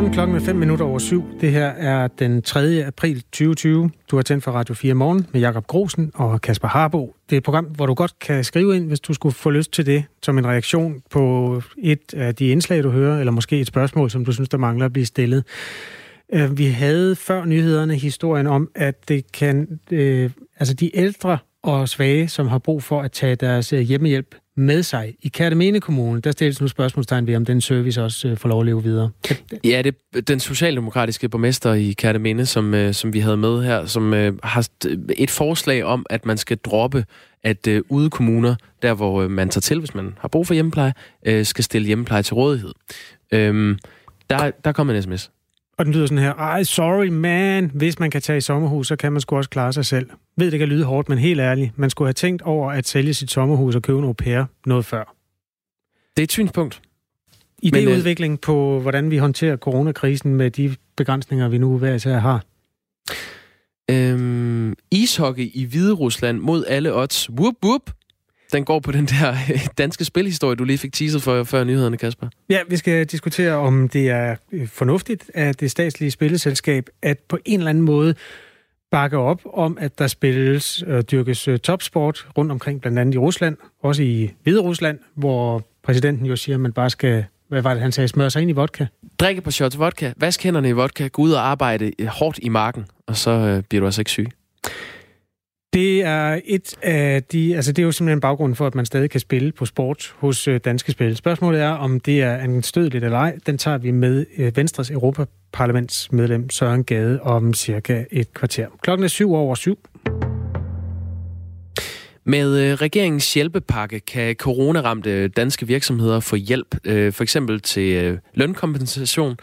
Godmorgen, klokken er 5 minutter over syv. Det her er den 3. april 2020. Du har tændt for Radio 4 Morgen med Jakob Grosen og Kasper Harbo. Det er et program, hvor du godt kan skrive ind, hvis du skulle få lyst til det, som en reaktion på et af de indslag, du hører, eller måske et spørgsmål, som du synes, der mangler at blive stillet. Øh, vi havde før nyhederne historien om, at det kan, øh, altså de ældre og svage, som har brug for at tage deres øh, hjemmehjælp med sig. I Kærtemene Kommune, der stilles nu spørgsmålstegn ved, om den service også øh, får lov at leve videre. Ja, det er den socialdemokratiske borgmester i Kærtemene, som, øh, som vi havde med her, som øh, har et forslag om, at man skal droppe, at ude kommuner, der hvor man tager til, hvis man har brug for hjemmepleje, skal stille hjemmepleje til rådighed. Øhm, der, der kom en sms. Og den lyder sådan her, ej, sorry man, hvis man kan tage i sommerhus, så kan man sgu også klare sig selv. Ved, det kan lyde hårdt, men helt ærligt, man skulle have tænkt over at sælge sit sommerhus og købe en au pair noget før. Det er et synspunkt. Ideudvikling øh, på, hvordan vi håndterer coronakrisen med de begrænsninger, vi nu hver især har. Øhm, ishockey i Hvide Rusland mod alle odds. Whoop, whoop den går på den der danske spilhistorie, du lige fik teaset for før nyhederne, Kasper. Ja, vi skal diskutere, om det er øh, fornuftigt af det statslige spilleselskab at på en eller anden måde bakke op om, at der spilles og øh, dyrkes øh, topsport rundt omkring, blandt andet i Rusland, også i Hvide Rusland, hvor præsidenten jo siger, at man bare skal hvad var det, han sagde? Smøre sig ind i vodka? Drikke på shots vodka, vask hænderne i vodka, gå ud og arbejde hårdt i marken, og så øh, bliver du altså ikke syg. Det er et af de, altså det er jo simpelthen baggrunden for, at man stadig kan spille på sport hos øh, Danske Spil. Spørgsmålet er, om det er anstødeligt eller ej. Den tager vi med øh, Venstres Europaparlamentsmedlem Søren Gade om cirka et kvarter. Klokken er syv over syv. Med øh, regeringens hjælpepakke kan coronaramte danske virksomheder få hjælp, øh, for eksempel til øh, lønkompensation,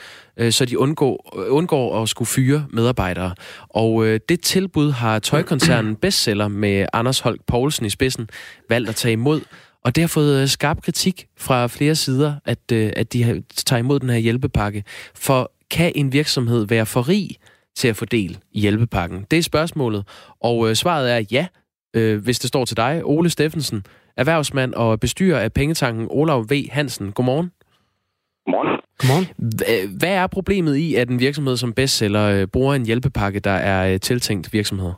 så de undgår, undgår at skulle fyre medarbejdere. Og det tilbud har tøjkoncernen Bestseller med Anders Holk Poulsen i spidsen valgt at tage imod. Og det har fået skarp kritik fra flere sider, at, at de tager imod den her hjælpepakke. For kan en virksomhed være for rig til at få del i hjælpepakken? Det er spørgsmålet. Og svaret er ja, øh, hvis det står til dig. Ole Steffensen, erhvervsmand og bestyrer af pengetanken Olav V. Hansen. Godmorgen. Godmorgen. Godmorgen. Hvad er problemet i, at en virksomhed som bestseller øh, bruger en hjælpepakke, der er øh, tiltænkt virksomheder?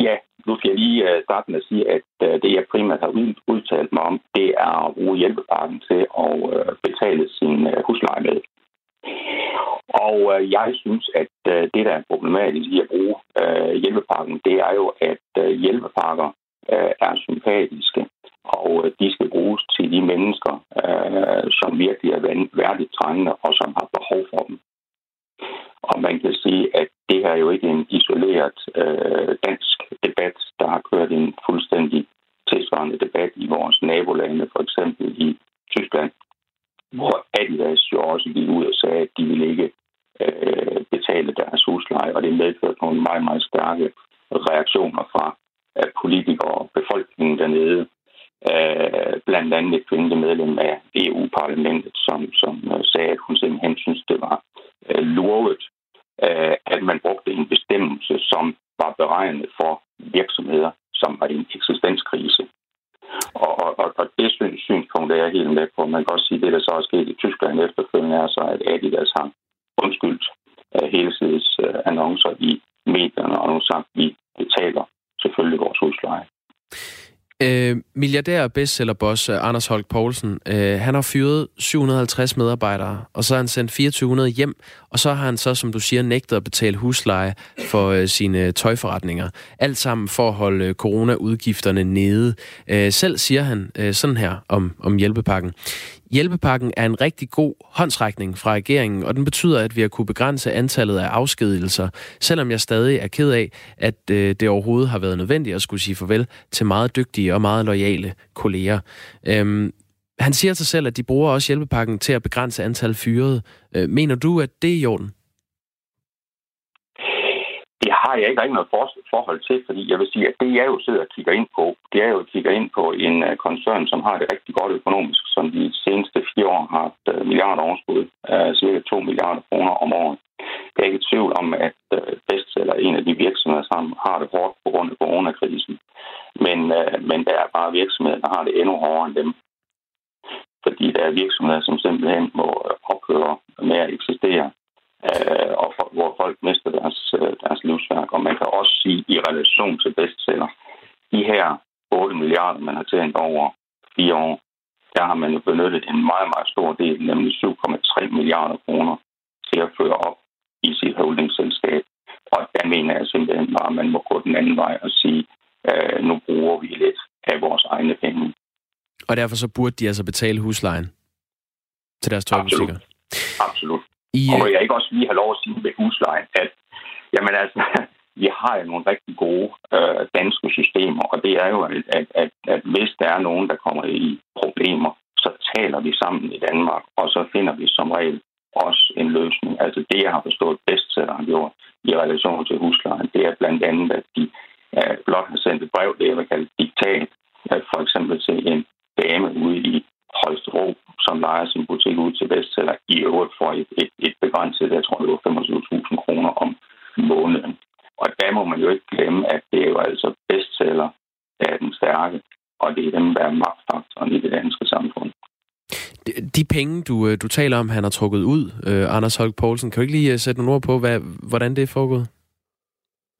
Ja, nu skal jeg lige øh, starte med at sige, at det, jeg primært har udtalt mig om, det er at bruge hjælpepakken til at betale sin husleje med. Og øh, jeg synes, at øh, det, der er problematisk i at bruge øh, hjælpepakken, det er jo, at øh, hjælpepakker øh, er sympatiske, og øh, de skal bruges til de mennesker, øh, som virkelig er værdigt trængende og som har behov for dem. Og man kan sige, at det her er jo ikke en isoleret øh, dansk debat, der har kørt en fuldstændig tilsvarende debat i vores nabolande, for eksempel i Tyskland, hvor Adidas jo også gik ud og sagde, at de ville ikke øh, betale deres husleje, og det medførte nogle meget, meget stærke reaktioner fra øh, politikere og befolkningen dernede. Øh, blandt andet et kvindeligt medlem af EU-parlamentet, som, som øh, sagde, at hun simpelthen synes, det var øh, lurvet, øh, at man brugte en bestemmelse, som var beregnet for virksomheder, som var i en eksistenskrise. Og, og, og det synspunkt er jeg helt med på. Man kan også sige, at det, der så er sket i Tyskland efterfølgende, er så, at Adidas har undskyldt af hele sides uh, øh, annoncer i medierne, og nu sagt, at vi betaler selvfølgelig vores husleje. Øh, milliardær bestsellerboss øh, Anders Holk Poulsen, øh, han har fyret 750 medarbejdere, og så har han sendt 2400 hjem, og så har han så, som du siger, nægtet at betale husleje for øh, sine øh, tøjforretninger. Alt sammen for at holde øh, coronaudgifterne nede. Øh, selv siger han øh, sådan her om, om hjælpepakken. Hjælpepakken er en rigtig god håndsrækning fra regeringen, og den betyder, at vi har kunne begrænse antallet af afskedigelser, selvom jeg stadig er ked af, at øh, det overhovedet har været nødvendigt at skulle sige farvel til meget dygtige og meget lojale kolleger. Øhm, han siger til sig selv, at de bruger også hjælpepakken til at begrænse antal fyrede. Øh, mener du, at det er i orden? Det har jeg ikke rigtig noget forhold til, fordi jeg vil sige, at det jeg jo sidder og kigger ind på, det er jo at kigge ind på en uh, koncern, som har det rigtig godt økonomisk, som de seneste fire år har haft øh, uh, milliarder overskud, uh, øh, cirka 2 milliarder kroner om året. Jeg er ikke i tvivl om, at uh, Bestseller en af de virksomheder, som har det hårdt på grund af coronakrisen. Men, uh, men der er bare virksomheder, der har det endnu hårdere end dem. fordi der er virksomheder, som simpelthen må ophøre med at eksistere, øh, og for, hvor folk mister deres, øh, deres livsværk. Og man kan også sige, i relation til bestseller, de her 8 milliarder, man har tjent over fire år, der har man jo benyttet en meget, meget stor del, nemlig 7,3 milliarder kroner, til at føre op i sit holdingselskab. Og der mener jeg simpelthen bare, at man må gå den anden vej og sige, øh, nu bruger vi lidt af vores egne penge. Og derfor så burde de altså betale huslejen til deres tøjbutikker? Absolut. Absolut. I, og må jeg ikke også lige have lov at sige med huslejen, at jamen altså, vi har jo nogle rigtig gode øh, danske systemer, og det er jo, at, at, hvis der er nogen, der kommer i problemer, så taler vi sammen i Danmark, og så finder vi som regel også en løsning. Altså det, jeg har forstået bedst, selv har gjort i relation til huslejen, det er blandt andet, at de uh, blot har sendt et brev, det jeg vil kalde diktat, at for eksempel til en dame ude i Holstebro, som lejer sin butik ud til bestseller, i øvrigt for et, et, et begrænset, jeg tror det var 25.000 kroner om måneden. Og der må man jo ikke glemme, at det er jo altså bestseller, der er den stærke, og det er dem, der er magtfaktoren i det danske samfund. De penge, du, øh, du taler om, han har trukket ud, øh, Anders Holk Poulsen, kan du ikke lige øh, sætte nogle ord på, hvad, hvordan det er foregået?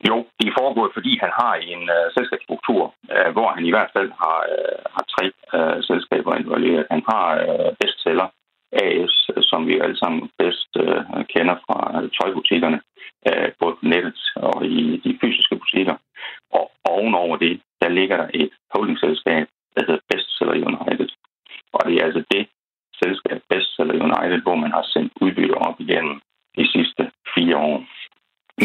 Jo, det er foregået, fordi han har en uh, selskabsstruktur, uh, hvor han i hvert fald har, uh, har tre uh, selskaber involveret. Han har uh, bestseller, AS, som vi alle sammen bedst uh, kender fra tøjbutikkerne, uh, både på nettet og i de fysiske butikker. Og ovenover det, der ligger der et holdingselskab, der hedder Bestseller United. Og det er altså det selskab Bestseller hvor man har sendt udbytte op igennem de sidste fire år.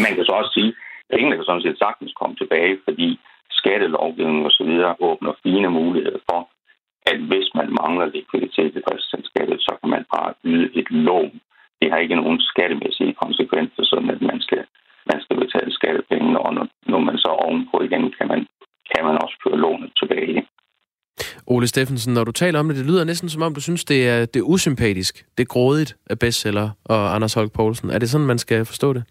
Man kan så også sige, at pengene kan sådan set sagtens komme tilbage, fordi skattelovgivning og så videre åbner fine muligheder for, at hvis man mangler likviditet i driftsselskabet, så kan man bare yde et lån. Det har ikke nogen skattemæssige konsekvenser, sådan at man skal, man skal betale skattepengene, og når, når man så ovenpå igen, kan man, kan man også føre lånet tilbage. Ole Steffensen, når du taler om det, det lyder næsten som om, du synes, det er, det er usympatisk, det er grådigt af bestseller og Anders Holk Poulsen. Er det sådan, man skal forstå det?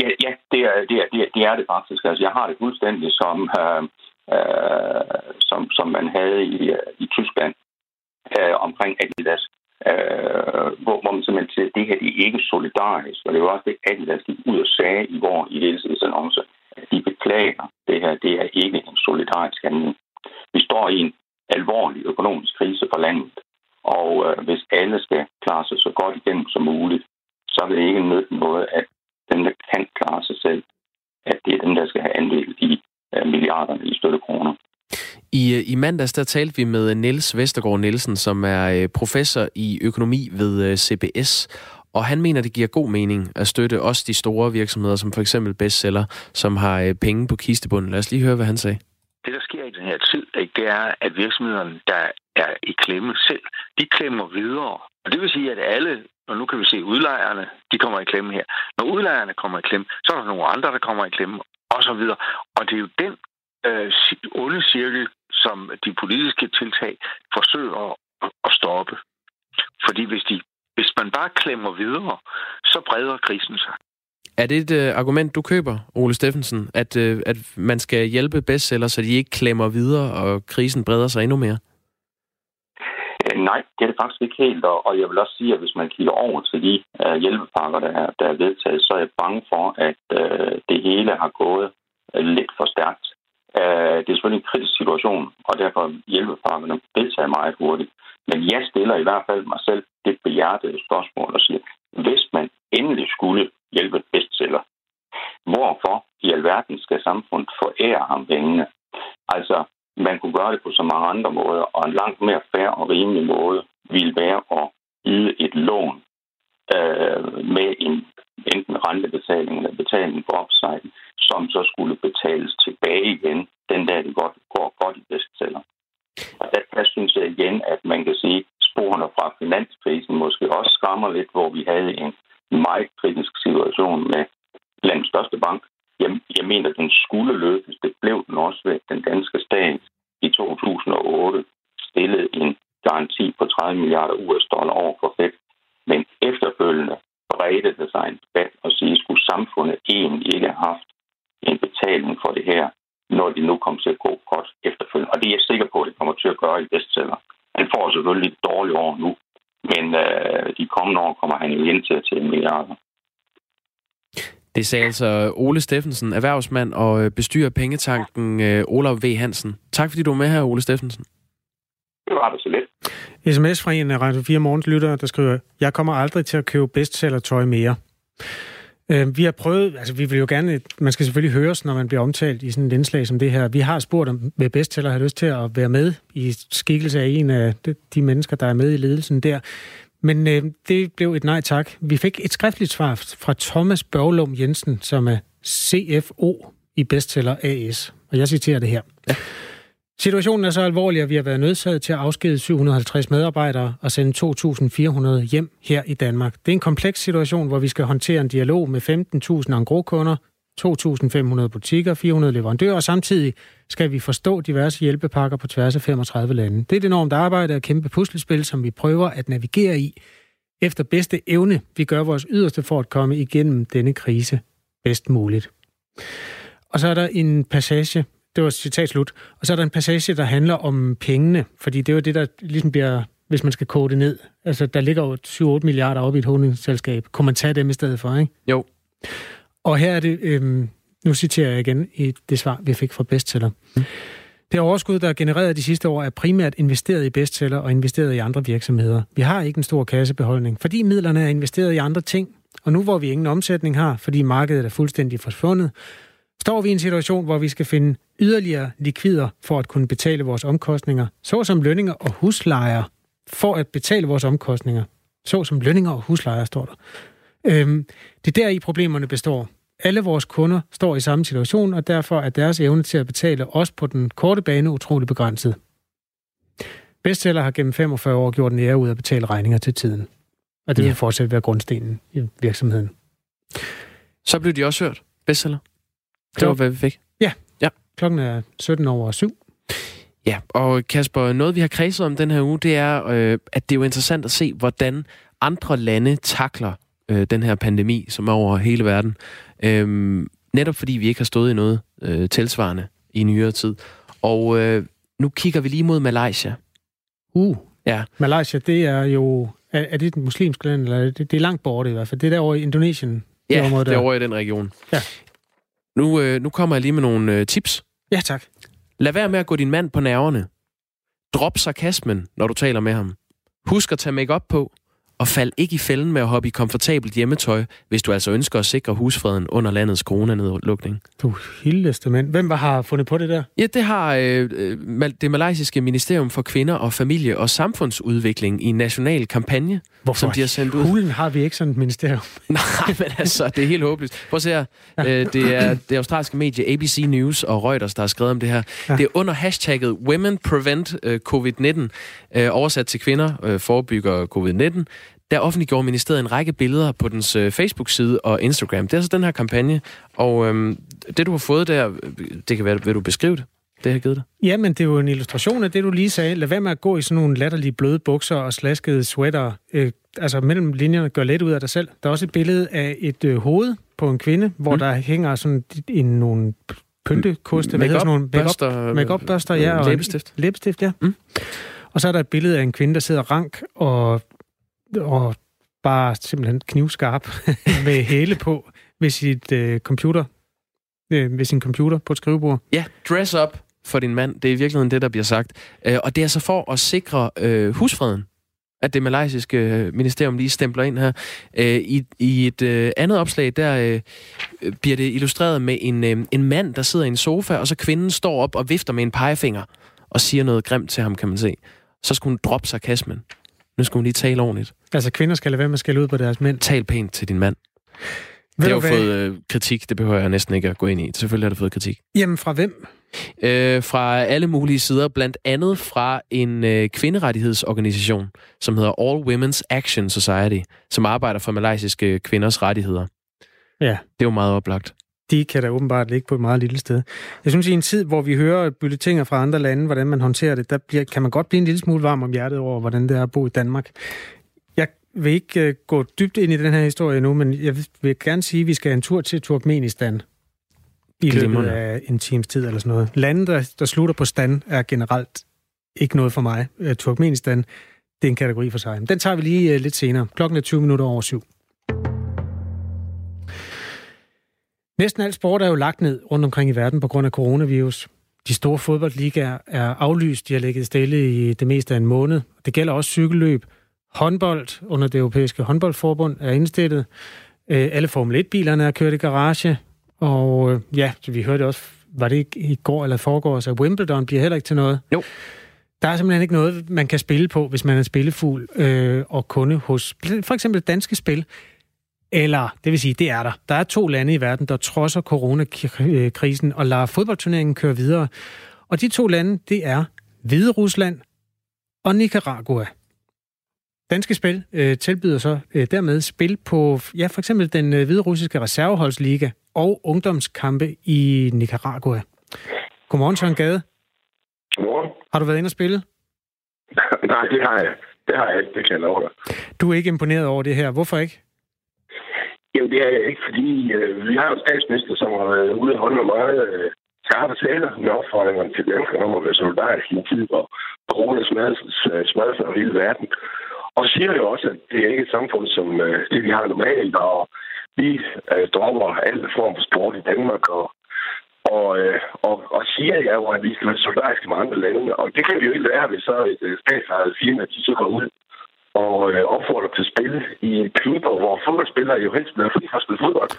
Ja, ja det, er, det, er, det, er, det er det faktisk. Altså, jeg har det fuldstændig som, øh, øh, som, som man havde i, i Tyskland øh, omkring Adidas, øh, hvor, hvor man simpelthen siger, at det her det er ikke solidarisk. Og det var også det, Adidas gik ud og sagde i går i hele annonce, at de beklager det her, det er ikke en solidarisk handling. Vi står i en alvorlig økonomisk krise for landet, og øh, hvis alle skal klare sig så godt igennem som muligt, så vil det ikke nytte noget, at dem, der kan klare sig selv, at det er dem, der skal have andel i øh, milliarderne i støttekroner. I, øh, I mandags der talte vi med Niels Vestergaard Nielsen, som er øh, professor i økonomi ved øh, CBS, og han mener, det giver god mening at støtte også de store virksomheder, som for eksempel bestseller, som har penge på kistebunden. Lad os lige høre, hvad han sagde det, der sker den her tid, ikke, det er, at virksomhederne, der er i klemme selv, de klemmer videre. Og det vil sige, at alle, og nu kan vi se udlejerne, de kommer i klemme her. Når udlejerne kommer i klemme, så er der nogle andre, der kommer i klemme, og så videre. Og det er jo den øh, onde cirkel, som de politiske tiltag forsøger at, at stoppe. Fordi hvis, de, hvis man bare klemmer videre, så breder krisen sig. Er det et uh, argument, du køber, Ole Steffensen, at, uh, at man skal hjælpe bestseller, så de ikke klemmer videre, og krisen breder sig endnu mere? Nej, det er det faktisk ikke helt, og jeg vil også sige, at hvis man kigger over til de uh, hjælpepakker, der er, der er vedtaget, så er jeg bange for, at uh, det hele har gået uh, lidt for stærkt. Uh, det er selvfølgelig en kritisk situation, og derfor hjælpepakkerne vedtager meget hurtigt. Men jeg stiller i hvert fald mig selv det behjertede spørgsmål og siger, hvis man endelig skulle hjælpe bestseller. Hvorfor i alverden skal samfundet forære ham pengene? Altså, man kunne gøre det på så mange andre måder, og en langt mere fair og rimelig måde ville være at yde et lån øh, med en enten rentebetaling eller betaling på opsejden, som så skulle betales tilbage igen, den dag det godt, går godt i bestseller. Og der, der synes jeg igen, at man kan sige, sporene fra finanskrisen måske også skræmmer lidt, hvor vi havde en meget kritisk situation med landets største bank. Jeg, jeg mener, at den skulle løses. Det blev den også ved, den danske stat i 2008 stillede en garanti på 30 milliarder US dollar over for Fed. Men efterfølgende bredte det sig en debat og sige, skulle samfundet egentlig ikke have haft en betaling for det her, når de nu kommer til at gå godt efterfølgende. Og det er jeg sikker på, at det kommer til at gøre i bestseller. Han får selvfølgelig et dårligt år nu, men øh, de kommende år kommer han jo ind til at tjene milliarder. Det sagde altså Ole Steffensen, erhvervsmand og øh, bestyrer pengetanken øh, Olav V. Hansen. Tak fordi du var med her, Ole Steffensen. Det var det så lidt. SMS fra en af Radio 4 Morgens lyttere, der skriver, jeg kommer aldrig til at købe bestseller-tøj mere. Øh, vi har prøvet, altså vi vil jo gerne, man skal selvfølgelig høres, når man bliver omtalt i sådan et indslag som det her. Vi har spurgt, om med bestseller har lyst til at være med i skikkelse af en af de mennesker, der er med i ledelsen der. Men øh, det blev et nej tak. Vi fik et skriftligt svar fra Thomas Børglum Jensen, som er CFO i Bestseller AS. Og jeg citerer det her. Ja. Situationen er så alvorlig, at vi har været nødsaget til at afskede 750 medarbejdere og sende 2.400 hjem her i Danmark. Det er en kompleks situation, hvor vi skal håndtere en dialog med 15.000 angrokunder, 2.500 butikker, 400 leverandører, og samtidig skal vi forstå diverse hjælpepakker på tværs af 35 lande. Det er et enormt arbejde og kæmpe puslespil, som vi prøver at navigere i efter bedste evne. Vi gør vores yderste for at komme igennem denne krise bedst muligt. Og så er der en passage, det var citat slut, og så er der en passage, der handler om pengene, fordi det er jo det, der ligesom bliver, hvis man skal kode det ned. Altså, der ligger jo 7-8 milliarder op i et holdningsselskab. Kunne man tage dem i stedet for, ikke? Jo. Og her er det, øhm, nu citerer jeg igen i det svar, vi fik fra bestseller. Mm. Det overskud, der er genereret de sidste år, er primært investeret i bestseller og investeret i andre virksomheder. Vi har ikke en stor kassebeholdning, fordi midlerne er investeret i andre ting. Og nu hvor vi ingen omsætning har, fordi markedet er fuldstændig forsvundet, står vi i en situation, hvor vi skal finde yderligere likvider for at kunne betale vores omkostninger, såsom lønninger og huslejer, for at betale vores omkostninger. Såsom lønninger og huslejer, står der. Øhm, det er der i problemerne består. Alle vores kunder står i samme situation, og derfor er deres evne til at betale os på den korte bane utrolig begrænset. Bestseller har gennem 45 år gjort en ære ud at betale regninger til tiden. Og det ja. vil fortsat være grundstenen i virksomheden. Så blev de også hørt, bestseller. Det var, hvad vi fik. Ja. ja. Klokken er 17 over 7. Ja, og Kasper, noget vi har kredset om den her uge, det er, øh, at det er jo interessant at se, hvordan andre lande takler øh, den her pandemi, som er over hele verden. Øhm, netop fordi vi ikke har stået i noget øh, tilsvarende i nyere tid. Og øh, nu kigger vi lige mod Malaysia. Uh, ja. Malaysia, det er jo... Er, er det et muslimsk land, eller det, det er langt borte i hvert fald? Det er derovre i Indonesien? Ja, det er over i den region. Ja. Nu, øh, nu kommer jeg lige med nogle øh, tips. Ja, tak. Lad være med at gå din mand på nerverne. Drop sarkasmen, når du taler med ham. Husk at tage make på og fald ikke i fælden med at hoppe i komfortabelt hjemmetøj, hvis du altså ønsker at sikre husfreden under landets coronanedlukning. Du hildeste mand. Hvem har fundet på det der? Ja, det har øh, øh det malaysiske Ministerium for Kvinder og Familie og Samfundsudvikling i en national kampagne, Hvorfor som de har sendt ud. Hvorfor har vi ikke sådan et ministerium? Nej, men altså, det er helt håbløst. Prøv at se her. Øh, det er det australske medie ABC News og Reuters, der har skrevet om det her. Ja. Det er under hashtagget Women Prevent øh, COVID-19, øh, oversat til kvinder øh, forebygger COVID-19 der offentliggjorde ministeriet en række billeder på dens øh, Facebook-side og Instagram. Det er altså den her kampagne, og øhm, det du har fået der, det kan være, vil du beskrive det? Det har givet dig. Ja, men det er jo en illustration af det, du lige sagde. Lad være med at gå i sådan nogle latterlige bløde bukser og slaskede sweater. Øh, altså mellem linjerne gør let ud af dig selv. Der er også et billede af et øh, hoved på en kvinde, hvor mm. der hænger sådan en, nogle pyntekoste. Make-up-børster. Make-up-børster, ja. Og læbestift. Læbestift, ja. Mm. Og så er der et billede af en kvinde, der sidder rank og og bare simpelthen knivskarp med hæle på ved sit øh, computer, øh, ved sin computer på et skrivebord. Ja, dress up for din mand. Det er i virkeligheden det, der bliver sagt. Øh, og det er så for at sikre øh, husfreden, at det malaysiske øh, ministerium lige stempler ind her. Øh, i, I et øh, andet opslag, der øh, bliver det illustreret med en, øh, en mand, der sidder i en sofa, og så kvinden står op og vifter med en pegefinger og siger noget grimt til ham, kan man se. Så skulle hun droppe sarkasmen. Nu skal hun lige tale ordentligt. Altså kvinder skal lade være med at skælde ud på deres mænd. Tal pænt til din mand. Ved det har jo fået øh, kritik, det behøver jeg næsten ikke at gå ind i. Selvfølgelig har det fået kritik. Jamen fra hvem? Øh, fra alle mulige sider, blandt andet fra en øh, kvinderettighedsorganisation, som hedder All Women's Action Society, som arbejder for malaysiske kvinders rettigheder. Ja. Det er jo meget oplagt de kan da åbenbart ligge på et meget lille sted. Jeg synes, i en tid, hvor vi hører bulletiner fra andre lande, hvordan man håndterer det, der bliver, kan man godt blive en lille smule varm om hjertet over, hvordan det er at bo i Danmark. Jeg vil ikke uh, gå dybt ind i den her historie nu, men jeg vil gerne sige, at vi skal en tur til Turkmenistan i løbet af en times tid eller sådan noget. Lande, der, der slutter på stand, er generelt ikke noget for mig. Øh, Turkmenistan, det er en kategori for sig. Den tager vi lige øh, lidt senere. Klokken er 20 minutter over syv. Næsten al sport er jo lagt ned rundt omkring i verden på grund af coronavirus. De store fodboldligaer er aflyst. De har ligget stille i det meste af en måned. Det gælder også cykelløb. Håndbold under det europæiske håndboldforbund er indstillet. Øh, alle Formel 1-bilerne er kørt i garage. Og øh, ja, vi hørte også, var det ikke i går eller forgår, så Wimbledon bliver heller ikke til noget. Jo. Der er simpelthen ikke noget, man kan spille på, hvis man er spillefuld øh, og kunde hos for eksempel danske spil. Eller, det vil sige, det er der. Der er to lande i verden, der trodser coronakrisen og lader fodboldturneringen køre videre. Og de to lande, det er Hvide Rusland og Nicaragua. Danske Spil øh, tilbyder så øh, dermed spil på ja, for eksempel den øh, hvide russiske reserveholdsliga og ungdomskampe i Nicaragua. Godmorgen, Søren Gade. Godmorgen. Har du været inde og spille? Nej, det har jeg. Det har jeg ikke, det kan jeg love dig. Du er ikke imponeret over det her. Hvorfor ikke? Jamen, det er jeg ikke, fordi øh, vi har en statsminister, som har været ude og holde meget øh, skarpe taler med opfordringerne til danskerne om at være solidarisk i en tid, hvor corona smadrer øh, sig over hele verden. Og siger jo også, at det er ikke et samfund som øh, det, vi har normalt, og vi øh, dropper alle form for sport i Danmark, og, og, øh, og, og siger jo, at vi skal være solidariske med andre lande. Og det kan vi jo ikke være, hvis så et øh, statsejet firma, de så går ud og øh, opfordrer til spil i klubber, hvor fodboldspillere jo helst bliver fri for at spille fodbold.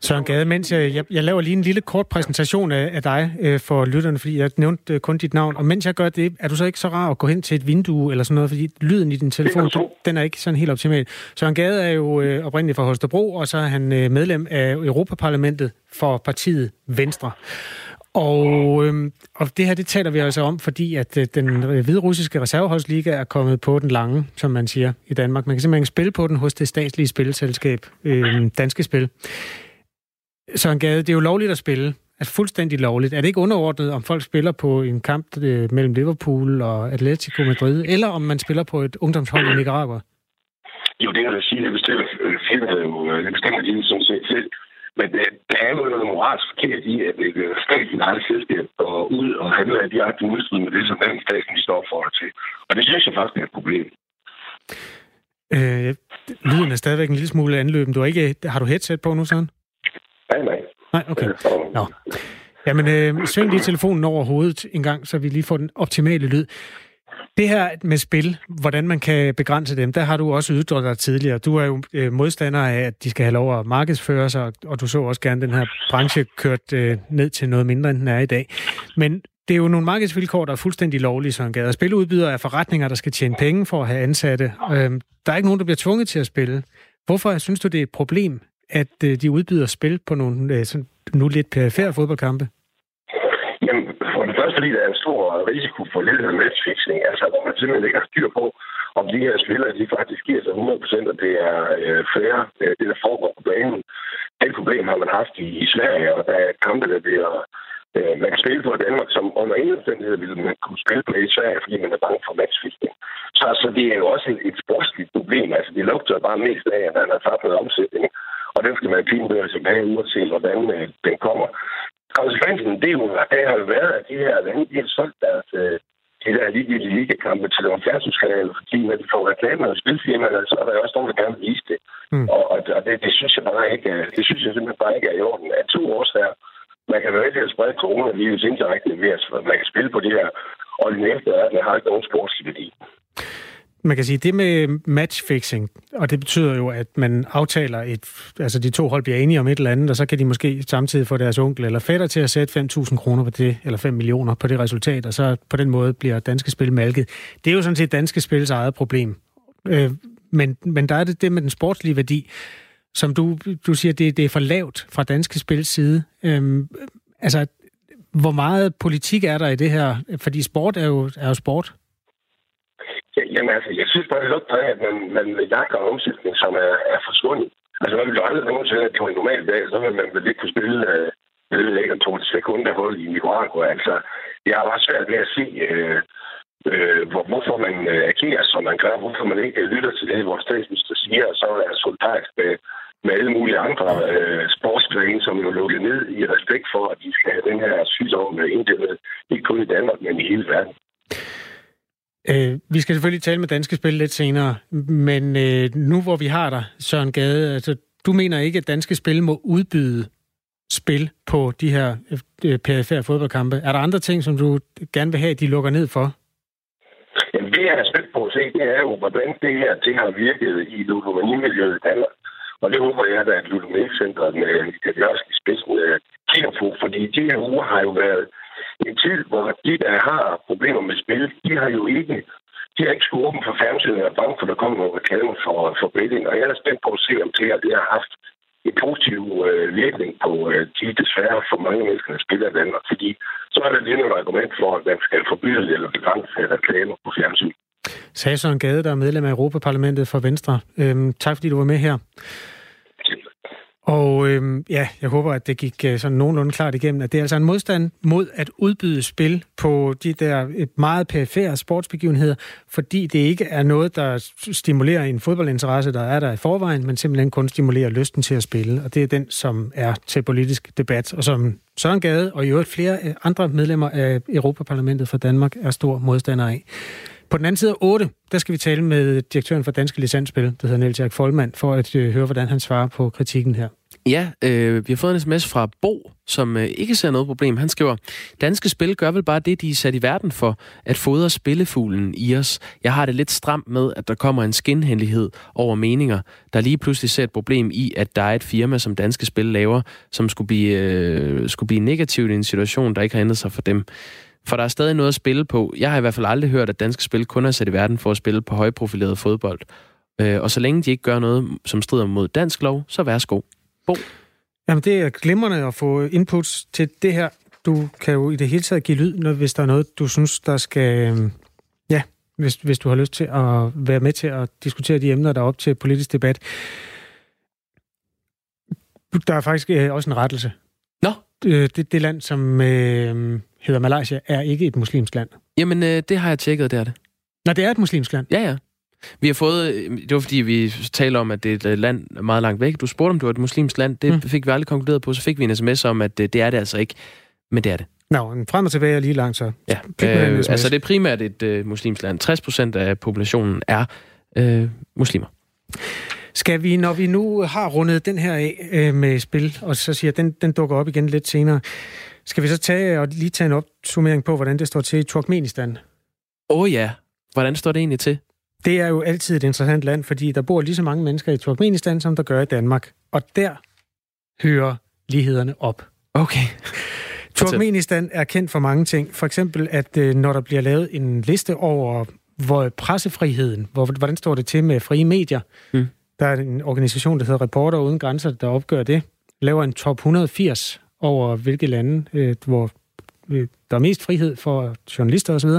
Søren Gade, mens jeg, jeg, jeg laver lige en lille kort præsentation af, af dig øh, for lytterne, fordi jeg nævnte øh, kun dit navn, og mens jeg gør det, er du så ikke så rar at gå hen til et vindue eller sådan noget, fordi lyden i din telefon, den, den er ikke sådan helt optimal. Søren Gade er jo øh, oprindeligt fra Holstebro, og så er han øh, medlem af Europaparlamentet for partiet Venstre. Og, øh, og det her, det taler vi altså om, fordi at øh, den hvide russiske reserveholdsliga er kommet på den lange, som man siger i Danmark. Man kan simpelthen spille på den hos det statslige spilleselskab, øh, Danske Spil. Søren Gade, det er jo lovligt at spille. Altså fuldstændig lovligt. Er det ikke underordnet, om folk spiller på en kamp øh, mellem Liverpool og Atletico Madrid, eller om man spiller på et ungdomshold i Nicaragua? Jo, det kan jeg sige. Det bestemmer firmaet jo. Øh, det bestemmer de sådan set selv. Men det, der er jo noget moralsk forkert i, at et øh, statsligt eget selskab går ud og handler af direkte modstrid med det, som den staten står for til. Og det synes jeg faktisk er et problem. Øh, lyden er stadigvæk en lille smule anløben. Du har, ikke, har du headset på nu, sådan? Nej, nej. Nej, okay. Nå. Jamen, øh, sving lige telefonen over hovedet en gang, så vi lige får den optimale lyd. Det her med spil, hvordan man kan begrænse dem, der har du også ytret dig tidligere. Du er jo øh, modstander af, at de skal have lov at markedsføre sig, og du så også gerne den her branche kørt øh, ned til noget mindre, end den er i dag. Men det er jo nogle markedsvilkår, der er fuldstændig lovlige, som gader. Spiludbydere er forretninger, der skal tjene penge for at have ansatte. Øh, der er ikke nogen, der bliver tvunget til at spille. Hvorfor synes du, det er et problem, at øh, de udbyder spil på nogle øh, sådan, nu lidt perifære fodboldkampe? Først det fordi der er en stor risiko for lidt af matchfixing, altså hvor man simpelthen ikke har styr på, om de her spillere, de faktisk giver sig 100%, og det er øh, fair, øh, det der foregår på banen. Det problem har man haft i, i Sverige, og der er kampe, der bliver øh, man kan spille på Danmark, som under ingen omstændighed ville man kunne spille på i Sverige, fordi man er bange for matchfixing. Så altså, det er jo også et, et sportsligt problem. Altså, det lugter bare mest af, at man har tabt noget omsætning, og den skal man pinbøre tilbage, uanset hvordan øh, den kommer konsekvensen, det, jo, det har jo været, at de her lande, de har solgt deres øh, de der ligegyldige ligakampe til nogle fjernsynskanaler, fordi når de får reklamer og spilfirmaer, så er der også nogen, der gerne vil vise det. Mm. Og, og det, det, synes jeg bare ikke, det synes jeg simpelthen bare ikke er i orden. At to her, man kan være til at sprede coronavirus indirekte ved, at man kan spille på det her, og det næste er, at man har ikke nogen sportslig værdi man kan sige, det med matchfixing, og det betyder jo, at man aftaler et, altså de to hold bliver enige om et eller andet, og så kan de måske samtidig få deres onkel eller fætter til at sætte 5.000 kroner på det, eller 5 millioner på det resultat, og så på den måde bliver danske spil malket. Det er jo sådan set danske spils eget problem. Øh, men, men der er det det med den sportslige værdi, som du, du siger, det, det er for lavt fra danske spils side. Øh, altså, hvor meget politik er der i det her? Fordi sport er jo, er jo sport. Jamen altså, jeg synes bare, det lugter af, at man, man jagter en omsætning, som er, er forsvundet. Altså, man ville jo aldrig nogensinde, at det var en normal dag, så ville man vel ikke kunne spille øh, jeg ved ikke, to sekunder hold i Nicaragua. Altså, jeg har bare svært ved at se, øh, øh, hvor, hvorfor man øh, agerer, som man gør, hvorfor man ikke lytter til det, vores statsminister siger, og så er solidarisk med, med alle mulige andre øh, sportsgrene, som jo lukket ned i respekt for, at de skal have den her sygdom øh, inddæmmet, ikke kun i Danmark, men i hele verden. Øh, vi skal selvfølgelig tale med Danske Spil lidt senere, men øh, nu hvor vi har dig, Søren Gade, altså, du mener ikke, at Danske Spil må udbyde spil på de her øh, perifære fodboldkampe. Er der andre ting, som du gerne vil have, at de lukker ned for? Jamen, det jeg er spændt på at se, det er jo, hvordan det her ting har virket i ludomanimiljøet i Danmark. Og det håber jeg, at Ludomanicenteret med øh, Michael Jørgensen i spidsen øh, kigger på, fordi de her uger har jo været en tid, hvor de, der har problemer med spil, de har jo ikke de har ikke skulle åbne for fjernsynet og bange for, at der kommer nogle reklamer for, for betting. Og jeg er spændt på at se, om det her det har haft en positiv øh, virkning på øh, de desværre for mange mennesker, der spiller i Danmark. Fordi så er der lige argument for, at man skal forbyde eller begrænse reklamer på fjernsyn. Sagde Søren Gade, der er medlem af Europaparlamentet for Venstre. Øhm, tak fordi du var med her. Og øhm, ja, jeg håber, at det gik øh, sådan nogenlunde klart igennem, at det er altså en modstand mod at udbyde spil på de der øh, meget perifære sportsbegivenheder, fordi det ikke er noget, der stimulerer en fodboldinteresse, der er der i forvejen, men simpelthen kun stimulerer lysten til at spille. Og det er den, som er til politisk debat, og som Søren Gade og i øvrigt flere øh, andre medlemmer af Europaparlamentet for Danmark er stor modstander af. På den anden side af 8, der skal vi tale med direktøren for Danske Licensspil, der hedder Niels Jack Folmand, for at øh, høre, hvordan han svarer på kritikken her. Ja, øh, vi har fået en sms fra Bo, som øh, ikke ser noget problem. Han skriver, Danske Spil gør vel bare det, de er sat i verden for, at fodre spillefuglen i os. Jeg har det lidt stramt med, at der kommer en skinhændelighed over meninger, der lige pludselig ser et problem i, at der er et firma, som Danske Spil laver, som skulle blive, øh, skulle blive negativt i en situation, der ikke har ændret sig for dem. For der er stadig noget at spille på. Jeg har i hvert fald aldrig hørt, at danske spil kun er sat i verden for at spille på højprofileret fodbold. Øh, og så længe de ikke gør noget, som strider mod dansk lov, så værsgo. Bo? Jamen, det er glimrende at få inputs til det her. Du kan jo i det hele taget give lyd, når, hvis der er noget, du synes, der skal... Øhm, ja, hvis, hvis du har lyst til at være med til at diskutere de emner, der er op til politisk debat. Der er faktisk øh, også en rettelse. Øh, det, det land, som øh, hedder Malaysia, er ikke et muslimsk land. Jamen, øh, det har jeg tjekket, det er det. Nå, det er et muslimsk land? Ja, ja. Vi har fået, det var fordi, vi taler om, at det er et land meget langt væk. Du spurgte, om det var et muslimsk land. Det mm. fik vi aldrig konkluderet på. Så fik vi en sms om, at det, det er det altså ikke. Men det er det. Nå, frem og tilbage er lige langt så. Ja, øh, altså det er primært et øh, muslimsk land. 60 procent af populationen er øh, muslimer. Skal vi, når vi nu har rundet den her af øh, med spil, og så siger, den, den dukker op igen lidt senere, skal vi så tage og lige tage en opsummering på, hvordan det står til i Turkmenistan? Åh oh ja, hvordan står det egentlig til? Det er jo altid et interessant land, fordi der bor lige så mange mennesker i Turkmenistan, som der gør i Danmark. Og der hører lighederne op. Okay. Turkmenistan er kendt for mange ting. For eksempel, at øh, når der bliver lavet en liste over hvor pressefriheden, hvor, hvordan står det til med frie medier, mm. Der er en organisation, der hedder Reporter Uden Grænser, der opgør det, laver en top 180 over hvilke lande, øh, hvor øh, der er mest frihed for journalister osv.,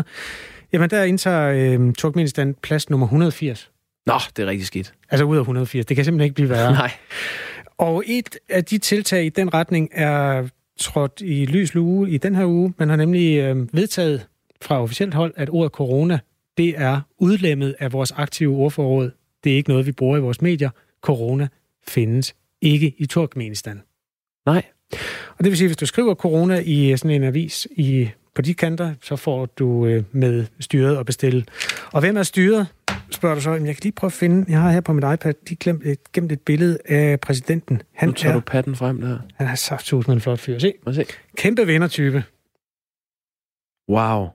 jamen der indtager øh, Turkmenistan plads nummer 180. Nå, det er rigtig skidt. Altså ud af 180. Det kan simpelthen ikke blive værre. Nej. Og et af de tiltag i den retning er trådt i lys lue i den her uge. Man har nemlig øh, vedtaget fra officielt hold, at ordet corona, det er udlemmet af vores aktive ordforråd. Det er ikke noget, vi bruger i vores medier. Corona findes ikke i Turkmenistan. Nej. Og det vil sige, at hvis du skriver corona i sådan en avis i, på de kanter, så får du øh, med styret at bestille. Og hvem er styret? Spørger du så. Jamen, jeg kan lige prøve at finde, jeg har her på mit iPad de glemt et, gemt et billede af præsidenten. Han nu tager er, du patten frem der. Han har sagt med en flot fyr. Se. se. Kæmpe vindertype. Wow.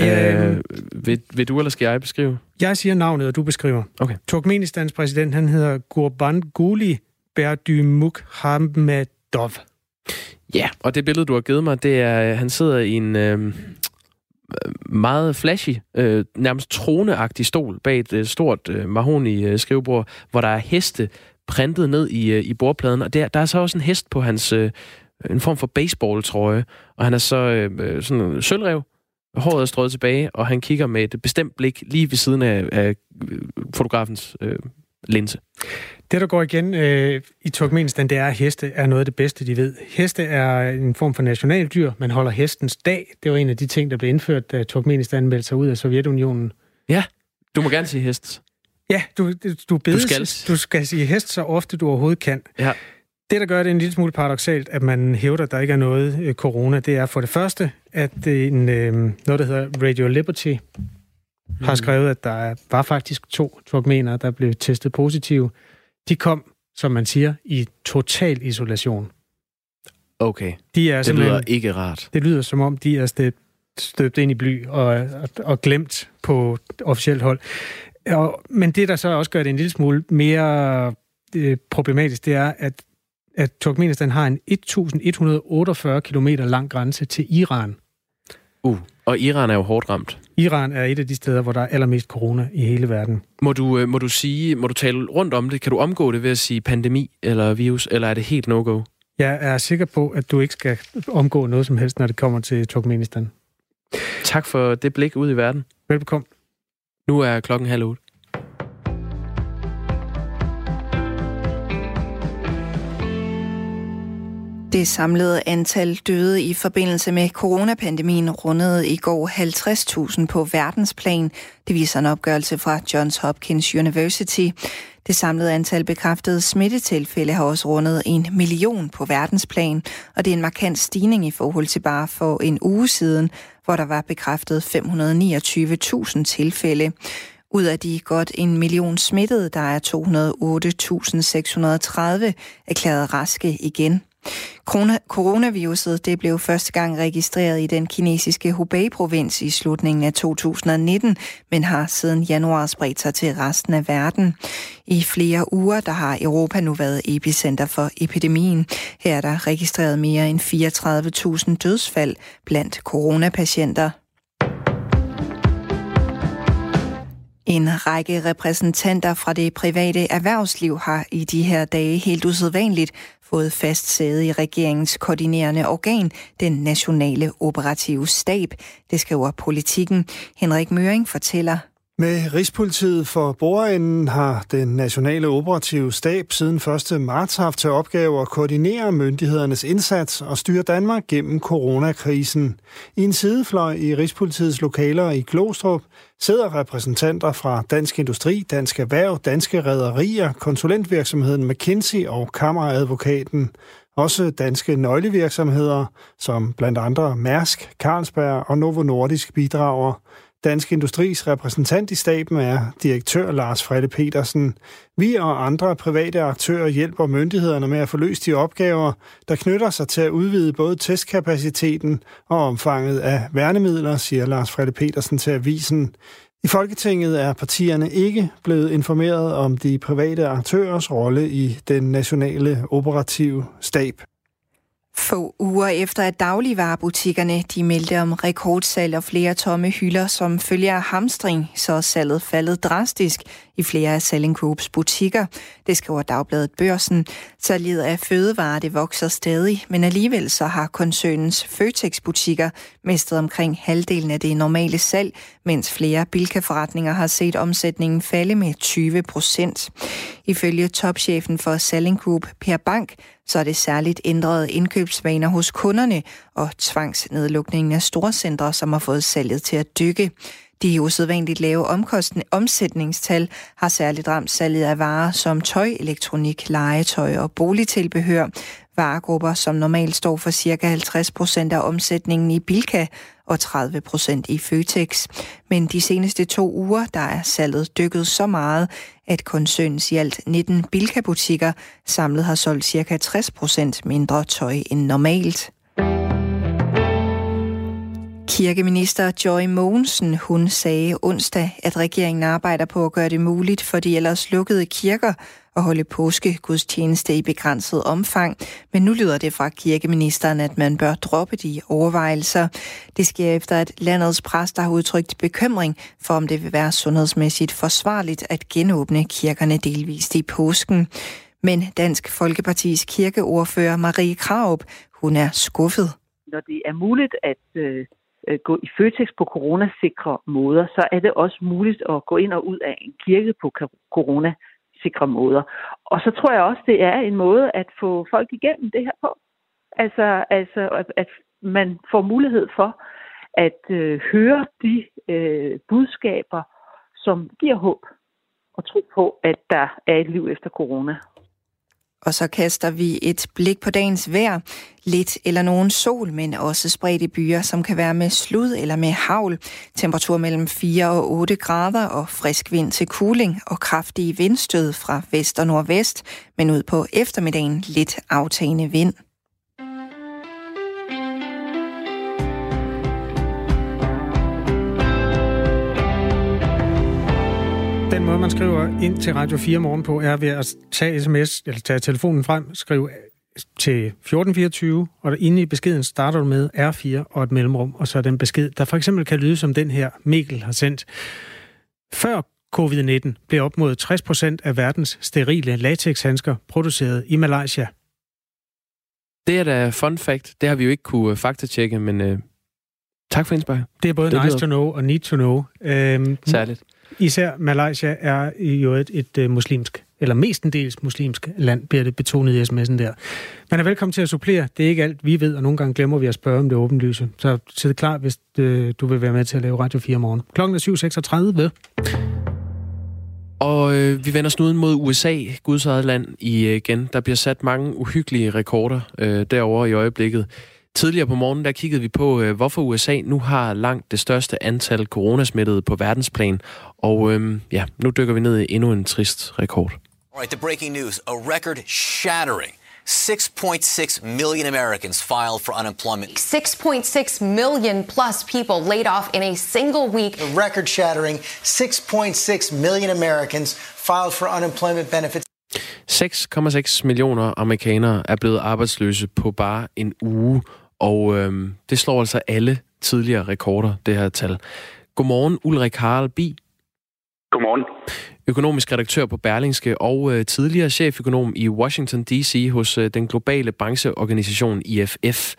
Øh, vil, vil du eller skal jeg beskrive? Jeg siger navnet, og du beskriver. Okay. Turkmenistans præsident, han hedder Gurbanguly Berdymukhamedov. Dov. Ja, og det billede, du har givet mig, det er, han sidder i en øh, meget flashy, øh, nærmest troneagtig stol bag et øh, stort øh, mahoni-skrivebord, hvor der er heste printet ned i, øh, i bordpladen, og der, der er så også en hest på hans, øh, en form for baseball-trøje, og han er så øh, øh sådan en sølvrev, håret er strøget tilbage, og han kigger med et bestemt blik lige ved siden af, af fotografens øh, linse. Det, der går igen øh, i Turkmenistan, det er, at heste er noget af det bedste, de ved. Heste er en form for nationaldyr. Man holder hestens dag. Det var en af de ting, der blev indført, da Turkmenistan meldte sig ud af Sovjetunionen. Ja, du må gerne sige hest. Ja, du, du, bedes, du, skal. du skal sige hest så ofte, du overhovedet kan. Ja. Det, der gør det en lille smule paradoxalt, at man hævder, at der ikke er noget øh, corona, det er for det første, at en, øh, noget, der hedder Radio Liberty, har mm. skrevet, at der var faktisk to turkmenere, der blev testet positive. De kom, som man siger, i total isolation. Okay. De er det lyder ikke rart. Det lyder som om, de er støbt, støbt ind i bly og, og, og glemt på officielt hold. Og, men det, der så også gør det en lille smule mere øh, problematisk, det er, at, at Turkmenistan har en 1148 km lang grænse til Iran. Uh, og Iran er jo hårdt ramt. Iran er et af de steder, hvor der er allermest corona i hele verden. Må du, øh, må du sige, må du tale rundt om det? Kan du omgå det ved at sige pandemi eller virus, eller er det helt no-go? Jeg er sikker på, at du ikke skal omgå noget som helst, når det kommer til Turkmenistan. Tak for det blik ud i verden. Velbekomme. Nu er klokken halv otte. Det samlede antal døde i forbindelse med coronapandemien rundede i går 50.000 på verdensplan. Det viser en opgørelse fra Johns Hopkins University. Det samlede antal bekræftede smittetilfælde har også rundet en million på verdensplan, og det er en markant stigning i forhold til bare for en uge siden, hvor der var bekræftet 529.000 tilfælde. Ud af de godt en million smittede, der er 208.630 erklæret raske igen. Coronaviruset det blev første gang registreret i den kinesiske Hubei-provins i slutningen af 2019, men har siden januar spredt sig til resten af verden. I flere uger der har Europa nu været epicenter for epidemien. Her er der registreret mere end 34.000 dødsfald blandt coronapatienter. En række repræsentanter fra det private erhvervsliv har i de her dage helt usædvanligt fået fast sæde i regeringens koordinerende organ, den nationale operative stab. Det skriver politikken. Henrik Møring fortæller. Med Rigspolitiet for bordenden har den nationale operative stab siden 1. marts haft til opgave at koordinere myndighedernes indsats og styre Danmark gennem coronakrisen. I en sidefløj i Rigspolitiets lokaler i Glostrup sidder repræsentanter fra Dansk Industri, Dansk Erhverv, Danske Rederier, konsulentvirksomheden McKinsey og Kammeradvokaten. Også danske nøglevirksomheder, som blandt andre Mærsk, Carlsberg og Novo Nordisk bidrager. Dansk Industris repræsentant i staben er direktør Lars Frede Petersen. Vi og andre private aktører hjælper myndighederne med at få løst de opgaver, der knytter sig til at udvide både testkapaciteten og omfanget af værnemidler, siger Lars Frede Petersen til avisen. I Folketinget er partierne ikke blevet informeret om de private aktørers rolle i den nationale operative stab. Få uger efter at dagligvarerbutikkerne de meldte om rekordsalg og flere tomme hylder som følger af hamstring, så er salget faldet drastisk i flere af Selling Groups butikker. Det skriver Dagbladet Børsen. Salget af fødevarer det vokser stadig, men alligevel så har koncernens Føtex-butikker mistet omkring halvdelen af det normale salg, mens flere bilkaforretninger har set omsætningen falde med 20 procent. Ifølge topchefen for Selling Group, Per Bank, så er det særligt ændrede indkøbsvaner hos kunderne og tvangsnedlukningen af storcentre, som har fået salget til at dykke. De usædvanligt lave omsætningstal har særligt ramt salget af varer som tøj, elektronik, legetøj og boligtilbehør. Varegrupper, som normalt står for ca. 50 procent af omsætningen i Bilka og 30 procent i Føtex. Men de seneste to uger, der er salget dykket så meget, at koncernens i alt 19 Bilka-butikker samlet har solgt ca. 60 procent mindre tøj end normalt. Kirkeminister Joy Mogensen, hun sagde onsdag, at regeringen arbejder på at gøre det muligt for de ellers lukkede kirker at holde påskegudstjeneste i begrænset omfang, men nu lyder det fra kirkeministeren, at man bør droppe de overvejelser. Det sker efter, at landets præster har udtrykt bekymring for, om det vil være sundhedsmæssigt forsvarligt at genåbne kirkerne delvist i påsken. Men Dansk Folkepartis kirkeordfører Marie Kraup, hun er skuffet. Når det er muligt at øh, øh, gå i Føtex på coronasikre måder, så er det også muligt at gå ind og ud af en kirke på corona sikre måder. Og så tror jeg også, det er en måde at få folk igennem det her på. Altså, altså at man får mulighed for at øh, høre de øh, budskaber, som giver håb og tro på, at der er et liv efter corona. Og så kaster vi et blik på dagens vejr. Lidt eller nogen sol, men også spredte byer, som kan være med slud eller med havl. Temperatur mellem 4 og 8 grader og frisk vind til kuling og kraftige vindstød fra vest og nordvest, men ud på eftermiddagen lidt aftagende vind. Den måde, man skriver ind til Radio 4 morgen på, er ved at tage sms, eller tage telefonen frem, skrive til 1424, og inde i beskeden starter du med R4 og et mellemrum, og så er den besked, der for eksempel kan lyde som den her, Mikkel har sendt. Før covid-19 blev op mod 60% af verdens sterile latexhandsker produceret i Malaysia. Det er da fun fact. Det har vi jo ikke kunne øh, faktatjekke, men uh, tak for indspark. Det er både det nice lyder... to know og need to know. Øhm, Særligt. Især Malaysia er jo et, et, et muslimsk, eller mestendels muslimsk land, bliver det betonet i sms'en der. Man er velkommen til at supplere. Det er ikke alt, vi ved, og nogle gange glemmer vi at spørge om det åbenlyse. Så sid klar, hvis øh, du vil være med til at lave Radio 4 morgen. Klokken er 7.36. Og øh, vi vender snuden mod USA, Guds eget land, øh, igen. Der bliver sat mange uhyggelige rekorder øh, derovre i øjeblikket. Tidligere på morgenen der kiggede vi på, øh, hvorfor USA nu har langt det største antal coronasmittede på verdensplan. Og øhm, ja, nu dykker vi ned i endnu en trist rekord. All right, the breaking news. A record shattering 6.6 million Americans filed for unemployment. 6.6 million plus people laid off in a single week. A record shattering 6.6 million Americans filed for unemployment benefits. 6,6 millioner amerikanere er blevet arbejdsløse på bare en uge. Og øhm, det slår altså alle tidligere rekorder, det her tal. Godmorgen, Ulrik Harald Bi. Godmorgen. Økonomisk redaktør på Berlingske og øh, tidligere cheføkonom i Washington D.C. hos øh, den globale brancheorganisation IFF.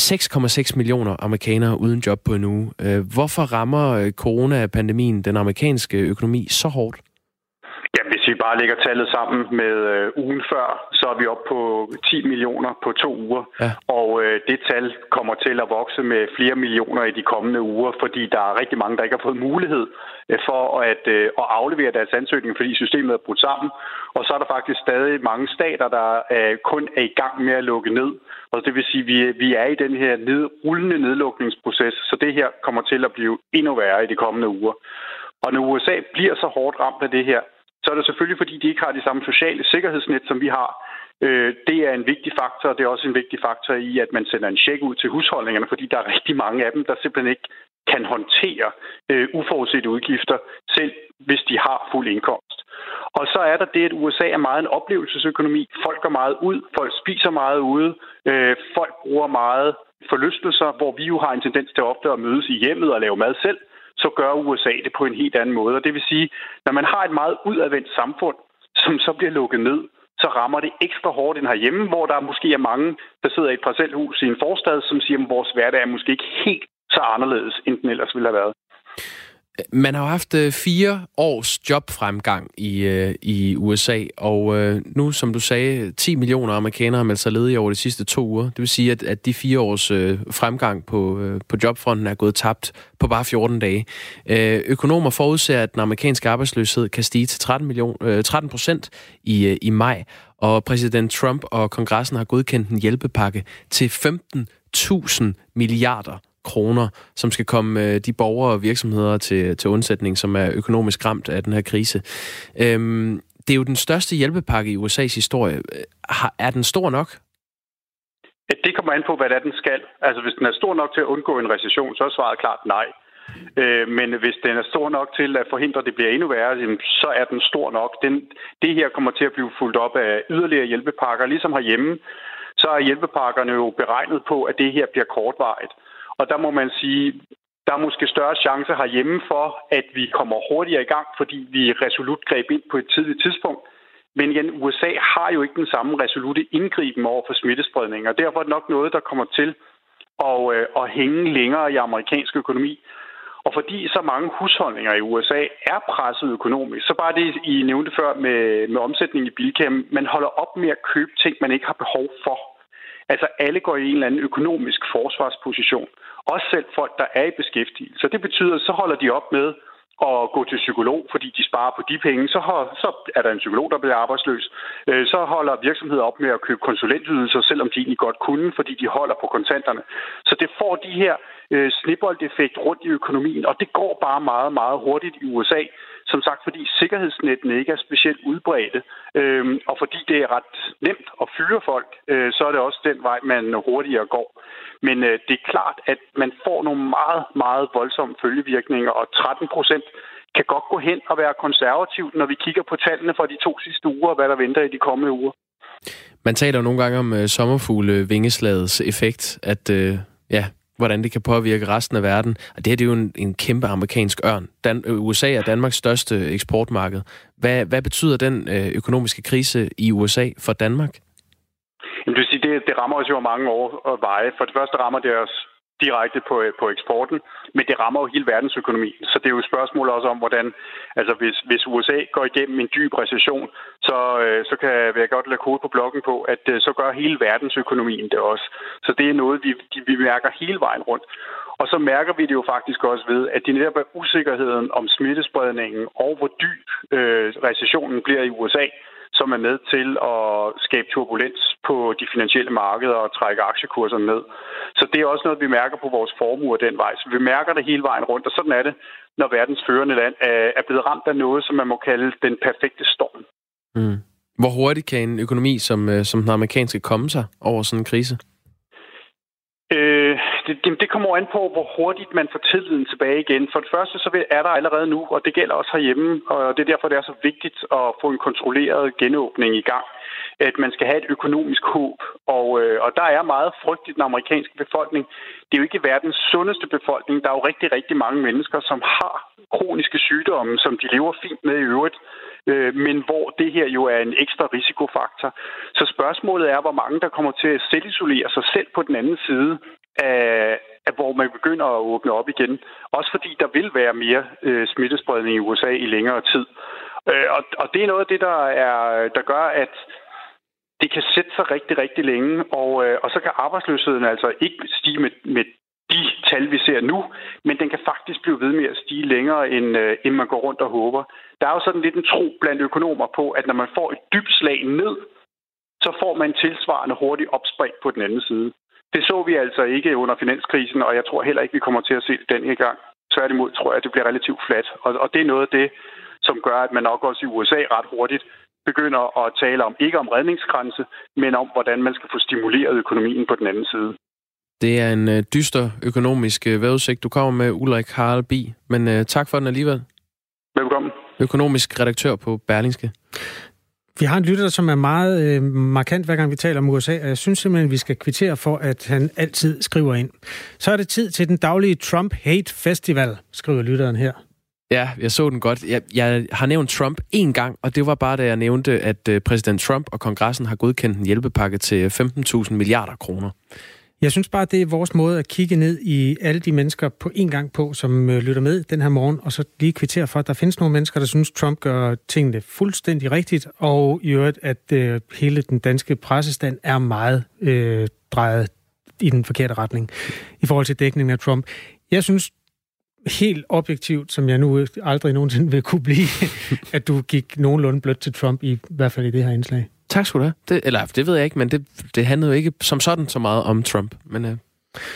6,6 millioner amerikanere uden job på en uge. Øh, hvorfor rammer øh, coronapandemien den amerikanske økonomi så hårdt? Jamen, hvis vi bare lægger tallet sammen med øh, ugen før, så er vi oppe på 10 millioner på to uger. Ja. Og øh, det tal kommer til at vokse med flere millioner i de kommende uger, fordi der er rigtig mange, der ikke har fået mulighed øh, for at, øh, at aflevere deres ansøgning, fordi systemet er brudt sammen. Og så er der faktisk stadig mange stater, der øh, kun er i gang med at lukke ned. Og det vil sige, at vi, vi er i den her ned, rullende nedlukningsproces, så det her kommer til at blive endnu værre i de kommende uger. Og når USA bliver så hårdt ramt af det her, så er det selvfølgelig, fordi de ikke har de samme sociale sikkerhedsnet, som vi har. Øh, det er en vigtig faktor, og det er også en vigtig faktor i, at man sender en check ud til husholdningerne, fordi der er rigtig mange af dem, der simpelthen ikke kan håndtere øh, uforudsete udgifter, selv hvis de har fuld indkomst. Og så er der det, at USA er meget en oplevelsesøkonomi. Folk går meget ud, folk spiser meget ude, øh, folk bruger meget forlystelser, hvor vi jo har en tendens til ofte at mødes i hjemmet og lave mad selv så gør USA det på en helt anden måde. Og det vil sige, når man har et meget udadvendt samfund, som så bliver lukket ned, så rammer det ekstra hårdt end herhjemme, hvor der måske er mange, der sidder i et parcelhus i en forstad, som siger, at vores hverdag er måske ikke helt så anderledes, end den ellers ville have været. Man har haft øh, fire års jobfremgang i, øh, i USA, og øh, nu, som du sagde, 10 millioner amerikanere har meldt sig ledige over de sidste to uger. Det vil sige, at, at de fire års øh, fremgang på, øh, på jobfronten er gået tabt på bare 14 dage. Øh, økonomer forudser, at den amerikanske arbejdsløshed kan stige til 13, million, øh, 13 procent i, øh, i maj, og præsident Trump og kongressen har godkendt en hjælpepakke til 15.000 milliarder kroner, som skal komme øh, de borgere og virksomheder til, til undsætning, som er økonomisk ramt af den her krise. Øhm, det er jo den største hjælpepakke i USA's historie. Øh, er den stor nok? Det kommer an på, hvad det er, den skal. Altså, hvis den er stor nok til at undgå en recession, så er svaret klart nej. Øh, men hvis den er stor nok til at forhindre, at det bliver endnu værre, så er den stor nok. Den, det her kommer til at blive fuldt op af yderligere hjælpepakker. Ligesom herhjemme, så er hjælpepakkerne jo beregnet på, at det her bliver kortvarigt. Og der må man sige, der er måske større chance herhjemme for, at vi kommer hurtigere i gang, fordi vi resolut greb ind på et tidligt tidspunkt. Men igen, USA har jo ikke den samme resolute indgriben over for smittespredning, og derfor er det nok noget, der kommer til at, øh, at hænge længere i amerikansk økonomi. Og fordi så mange husholdninger i USA er presset økonomisk, så bare det, I nævnte før med, med omsætning i bilkæm, man holder op med at købe ting, man ikke har behov for. Altså alle går i en eller anden økonomisk forsvarsposition. Også selv folk, der er i beskæftigelse. Så det betyder, så holder de op med at gå til psykolog, fordi de sparer på de penge, så, har, så er der en psykolog, der bliver arbejdsløs. Øh, så holder virksomheder op med at købe konsulentydelser, selvom de egentlig godt kunne, fordi de holder på kontanterne. Så det får de her øh, snibboldeffekt rundt i økonomien, og det går bare meget, meget hurtigt i USA. Som sagt, fordi sikkerhedsnettene ikke er specielt udbredte, øh, og fordi det er ret nemt at fyre folk, øh, så er det også den vej, man hurtigere går. Men øh, det er klart, at man får nogle meget, meget voldsomme følgevirkninger, og 13 procent kan godt gå hen og være konservativt, når vi kigger på tallene for de to sidste uger, og hvad der venter i de kommende uger. Man taler jo nogle gange om øh, sommerfugle vingeslagets effekt, at øh, ja, hvordan det kan påvirke resten af verden. Og det her det er jo en, en kæmpe amerikansk ørn. Dan, øh, USA er Danmarks største eksportmarked. Hvad, hvad betyder den øh, økonomiske krise i USA for Danmark? Jamen, det, vil sige, det, det rammer os jo mange år og veje. For det første rammer det os direkte på, øh, på eksporten, men det rammer jo hele verdensøkonomien. Så det er jo et spørgsmål også om, hvordan, altså hvis, hvis USA går igennem en dyb recession, så, øh, så kan jeg godt lade kode på blokken på, at øh, så gør hele verdensøkonomien det også. Så det er noget, vi, vi mærker hele vejen rundt. Og så mærker vi det jo faktisk også ved, at det netop er usikkerheden om smittespredningen og hvor dyb øh, recessionen bliver i USA, som er med til at skabe turbulens på de finansielle markeder og trække aktiekurserne ned. Så det er også noget, vi mærker på vores formuer den vej. Så vi mærker det hele vejen rundt, og sådan er det, når verdens førende land er blevet ramt af noget, som man må kalde den perfekte storm. Mm. Hvor hurtigt kan en økonomi som, øh, som den amerikanske komme sig over sådan en krise? Øh, det, det, det kommer an på, hvor hurtigt man får tilliden tilbage igen. For det første så er der allerede nu, og det gælder også herhjemme, og det er derfor, det er så vigtigt at få en kontrolleret genåbning i gang, at man skal have et økonomisk håb. Og, øh, og der er meget frygt i den amerikanske befolkning. Det er jo ikke verdens sundeste befolkning. Der er jo rigtig, rigtig mange mennesker, som har kroniske sygdomme, som de lever fint med i øvrigt øh, men hvor det her jo er en ekstra risikofaktor. Så spørgsmålet er, hvor mange der kommer til at selvisolere sig selv på den anden side af, af hvor man begynder at åbne op igen. Også fordi der vil være mere øh, smittespredning i USA i længere tid. Øh, og, og det er noget af det, der, er, der gør, at det kan sætte sig rigtig, rigtig længe, og, øh, og så kan arbejdsløsheden altså ikke stige med, med de tal, vi ser nu, men den kan faktisk blive ved med at stige længere, end, øh, end man går rundt og håber. Der er jo sådan lidt en tro blandt økonomer på, at når man får et dybt slag ned, så får man tilsvarende hurtigt opspring på den anden side. Det så vi altså ikke under finanskrisen, og jeg tror heller ikke, vi kommer til at se det denne gang. Tværtimod tror jeg, at det bliver relativt fladt. Og, og det er noget af det, som gør, at man nok også i USA ret hurtigt begynder at tale om, ikke om redningsgrænse, men om, hvordan man skal få stimuleret økonomien på den anden side. Det er en øh, dyster økonomisk øh, vejrudsigt, du kommer med, Ulrik Haralbi. Men øh, tak for den alligevel. Velkommen. Økonomisk redaktør på Berlingske. Vi har en lytter, som er meget øh, markant, hver gang vi taler om USA, og jeg synes simpelthen, at vi skal kvittere for, at han altid skriver ind. Så er det tid til den daglige Trump Hate Festival, skriver lytteren her. Ja, jeg så den godt. Jeg, jeg har nævnt Trump én gang, og det var bare, da jeg nævnte, at øh, præsident Trump og kongressen har godkendt en hjælpepakke til 15.000 milliarder kroner. Jeg synes bare, det er vores måde at kigge ned i alle de mennesker på en gang på, som øh, lytter med den her morgen, og så lige kvittere for, at der findes nogle mennesker, der synes, Trump gør tingene fuldstændig rigtigt, og i øvrigt, at øh, hele den danske pressestand er meget øh, drejet i den forkerte retning i forhold til dækningen af Trump. Jeg synes helt objektivt, som jeg nu aldrig nogensinde vil kunne blive, at du gik nogenlunde blødt til Trump, i, i hvert fald i det her indslag. Tak skal du have. Det, eller det ved jeg ikke, men det, det handlede jo ikke som sådan så meget om Trump. Men uh,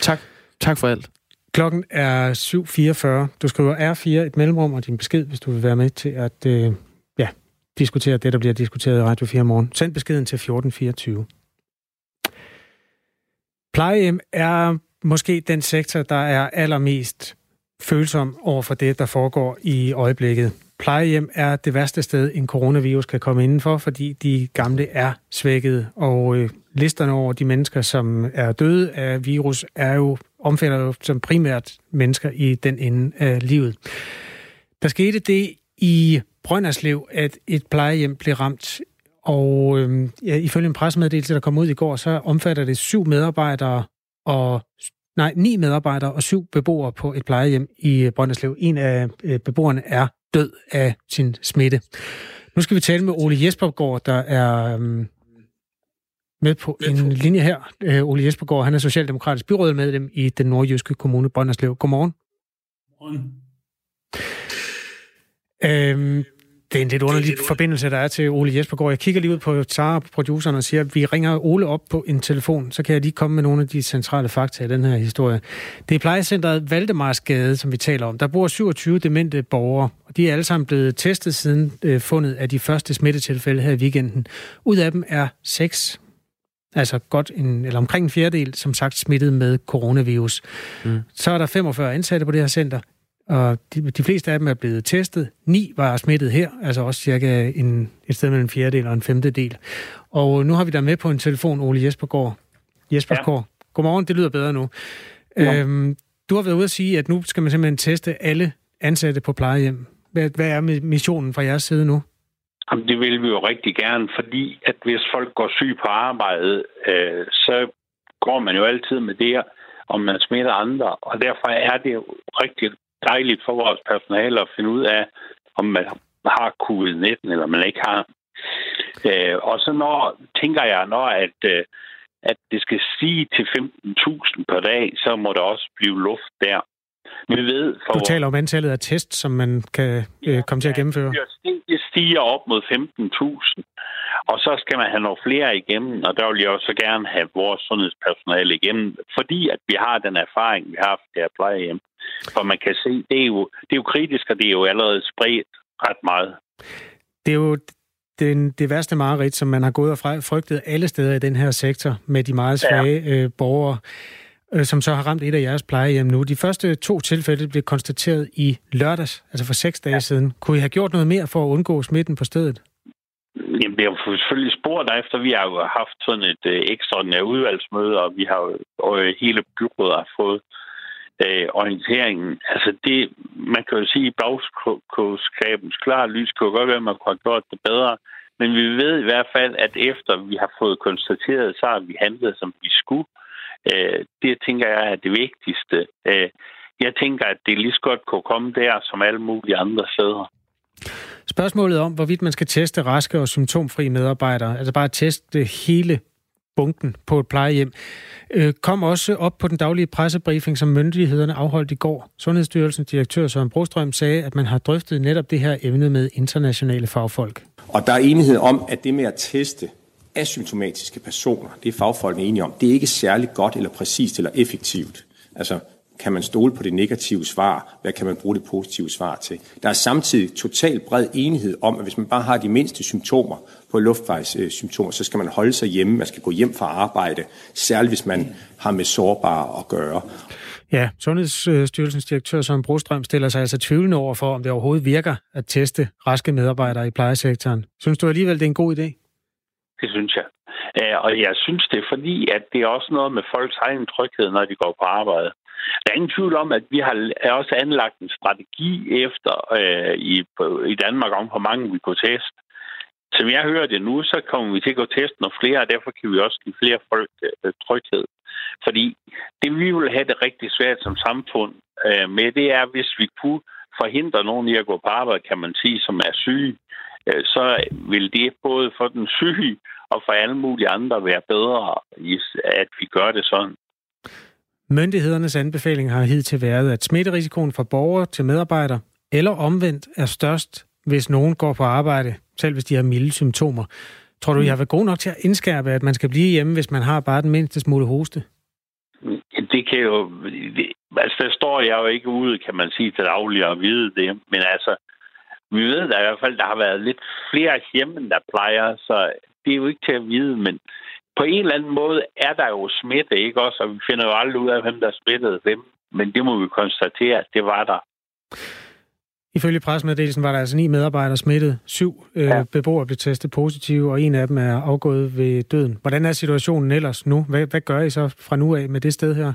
tak. Tak for alt. Klokken er 7.44. Du skriver R4 et mellemrum og din besked, hvis du vil være med til at uh, ja, diskutere det, der bliver diskuteret i Radio 4 morgen. Send beskeden til 1424. Plejehjem er måske den sektor, der er allermest følsom over for det, der foregår i øjeblikket. Plejehjem er det værste sted, en coronavirus kan komme indenfor, fordi de gamle er svækket, og øh, listerne over de mennesker, som er døde af virus, er jo omfatter jo som primært mennesker i den ende af livet. Der skete det i Brønderslev, at et plejehjem blev ramt, og øh, ja, ifølge en pressemeddelelse, der kom ud i går, så omfatter det syv medarbejdere og nej, ni medarbejdere og syv beboere på et plejehjem i Brønderslev. En af øh, beboerne er død af sin smitte. Nu skal vi tale med Ole Jespergaard, der er um, med på en linje her. Uh, Ole Jespergaard, han er socialdemokratisk byrådmedlem i den nordjyske kommune Brønderslev. Godmorgen. Godmorgen. Øhm, det er en lidt underlig forbindelse, der er til Ole Jespergaard. Jeg kigger lige ud på Sara, produceren, og siger, at vi ringer Ole op på en telefon, så kan jeg lige komme med nogle af de centrale fakta i den her historie. Det er plejecentret Valdemarsgade, som vi taler om. Der bor 27 demente borgere, og de er alle sammen blevet testet siden øh, fundet af de første smittetilfælde her i weekenden. Ud af dem er seks altså godt en, eller omkring en fjerdedel, som sagt smittet med coronavirus. Mm. Så er der 45 ansatte på det her center og de, de fleste af dem er blevet testet. Ni var smittet her, altså også cirka en, et sted mellem en fjerdedel og en femtedel. Og nu har vi der med på en telefon, Ole Jespergaard. Jespersgaard. Ja. Godmorgen, det lyder bedre nu. Ja. Øhm, du har været ude at sige, at nu skal man simpelthen teste alle ansatte på plejehjem. Hvad, hvad er missionen fra jeres side nu? Jamen, det vil vi jo rigtig gerne, fordi at hvis folk går syg på arbejdet, øh, så går man jo altid med det, om man smitter andre. Og derfor er det jo rigtig dejligt for vores personale at finde ud af, om man har covid-19 eller man ikke har. Øh, og så når, tænker jeg, når at, øh, at det skal sige til 15.000 per dag, så må der også blive luft der. Vi ved, for du taler om antallet af tests, som man kan øh, komme til at gennemføre. Det stiger op mod 15.000, og så skal man have nogle flere igennem, og der vil jeg også gerne have vores sundhedspersonale igennem, fordi at vi har den erfaring, vi har haft der plejehjem. For man kan se, det er jo, det er jo kritisk, og det er jo allerede spredt ret meget. Det er jo den, det værste mareridt, som man har gået og frygtet alle steder i den her sektor med de meget svage ja. øh, borgere, øh, som så har ramt et af jeres plejehjem nu. De første to tilfælde blev konstateret i lørdags, altså for seks dage ja. siden. Kunne I have gjort noget mere for at undgå smitten på stedet? Jamen, vi har selvfølgelig spurgt efter. Vi har jo haft sådan et øh, ekstraordinært udvalgsmøde, og vi har jo og hele byrådet har fået øh, orienteringen. Altså det, man kan jo sige, i bagskabens klare lys kunne godt være, at man kunne have gjort det bedre. Men vi ved i hvert fald, at efter vi har fået konstateret, så har vi handlet, som vi skulle. Øh, det tænker jeg er det vigtigste. Øh, jeg tænker, at det lige så godt kunne komme der, som alle mulige andre steder. Spørgsmålet om, hvorvidt man skal teste raske og symptomfri medarbejdere, altså bare teste hele bunken på et plejehjem, øh, kom også op på den daglige pressebriefing, som myndighederne afholdt i går. Sundhedsstyrelsens direktør Søren Brostrøm sagde, at man har drøftet netop det her emne med internationale fagfolk. Og der er enighed om, at det med at teste asymptomatiske personer, det er fagfolkene enige om, det er ikke særlig godt eller præcist eller effektivt. Altså, kan man stole på det negative svar? Hvad kan man bruge det positive svar til? Der er samtidig total bred enighed om, at hvis man bare har de mindste symptomer på luftvejssymptomer, så skal man holde sig hjemme. Man skal gå hjem fra arbejde, særligt hvis man har med sårbare at gøre. Ja, Sundhedsstyrelsens direktør Søren Brostrøm stiller sig altså tvivlende over for, om det overhovedet virker at teste raske medarbejdere i plejesektoren. Synes du alligevel, det er en god idé? Det synes jeg. Og jeg synes det, fordi at det er også noget med folks egen tryghed, når de går på arbejde. Der er ingen tvivl om, at vi har også anlagt en strategi efter øh, i, på, i Danmark om, hvor mange vi kunne teste. Som jeg hører det nu, så kommer vi til at gå teste nogle flere, og derfor kan vi også give flere folk øh, tryghed. Fordi det, vi vil have det rigtig svært som samfund øh, med, det er, hvis vi kunne forhindre nogen i at gå på arbejde, kan man sige, som er syge, øh, så vil det både for den syge og for alle mulige andre være bedre, at vi gør det sådan. Myndighedernes anbefaling har hidtil været, at smitterisikoen fra borgere til medarbejdere eller omvendt er størst, hvis nogen går på arbejde, selv hvis de har milde symptomer. Tror du, I har været god nok til at indskærpe, at man skal blive hjemme, hvis man har bare den mindste smule hoste? Det kan jo... Det, altså, der står jeg jo ikke ude, kan man sige, til daglig at vide det. Men altså, vi ved da i hvert fald, der har været lidt flere hjemme, der plejer, så det er jo ikke til at vide, men på en eller anden måde er der jo smitte, ikke også? Og vi finder jo aldrig ud af, hvem der smittede hvem. Men det må vi konstatere, at det var der. Ifølge pressemeddelelsen var der altså ni medarbejdere smittet. Syv øh, ja. beboere blev testet positive, og en af dem er afgået ved døden. Hvordan er situationen ellers nu? Hvad, hvad gør I så fra nu af med det sted her?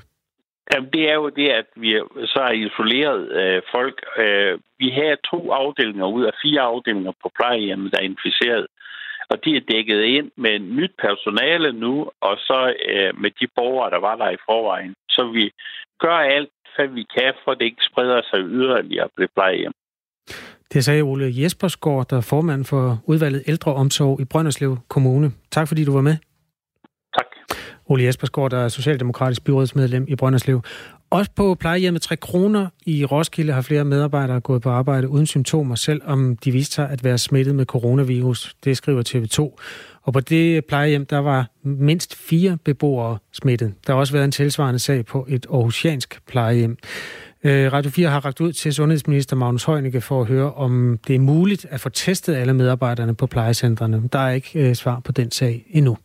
Jamen, det er jo det, at vi så har isoleret øh, folk. Øh, vi har to afdelinger ud af fire afdelinger på plejehjemmet, der er inficeret. Og de er dækket ind med nyt personale nu, og så øh, med de borgere, der var der i forvejen. Så vi gør alt, hvad vi kan, for at det ikke spreder sig yderligere på plejehjem. Det sagde Ole Jespersgaard, der er formand for udvalget ældreomsorg i Brønderslev Kommune. Tak fordi du var med. Ole Jespersgaard, der er socialdemokratisk byrådsmedlem i Brønderslev. Også på plejehjemmet 3 kroner i Roskilde har flere medarbejdere gået på arbejde uden symptomer, selvom de viste sig at være smittet med coronavirus. Det skriver TV2. Og på det plejehjem, der var mindst fire beboere smittet. Der har også været en tilsvarende sag på et aarhusiansk plejehjem. Øh, Radio 4 har ragt ud til sundhedsminister Magnus Heunicke for at høre, om det er muligt at få testet alle medarbejderne på plejecentrene. Der er ikke øh, svar på den sag endnu.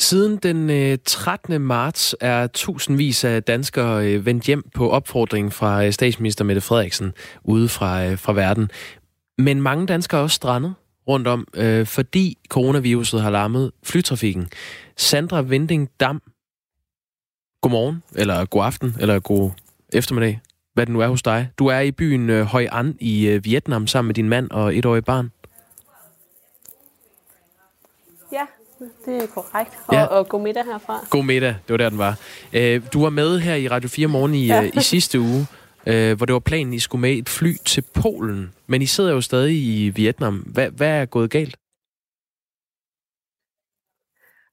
Siden den øh, 13. marts er tusindvis af danskere øh, vendt hjem på opfordring fra øh, statsminister Mette Frederiksen ude fra, fra verden. Men mange danskere er også strandet rundt om, øh, fordi coronaviruset har lammet flytrafikken. Sandra Vending Dam, godmorgen, eller god aften, eller god eftermiddag, hvad det nu er hos dig. Du er i byen øh, Hoi An i øh, Vietnam sammen med din mand og etårige barn. Ja, det er korrekt. Og, ja. og god middag herfra. God middag, det var der, den var. Øh, du var med her i Radio 4 morgen i, ja. i sidste uge, øh, hvor det var planen, I skulle med et fly til Polen. Men I sidder jo stadig i Vietnam. Hvad, hvad er gået galt?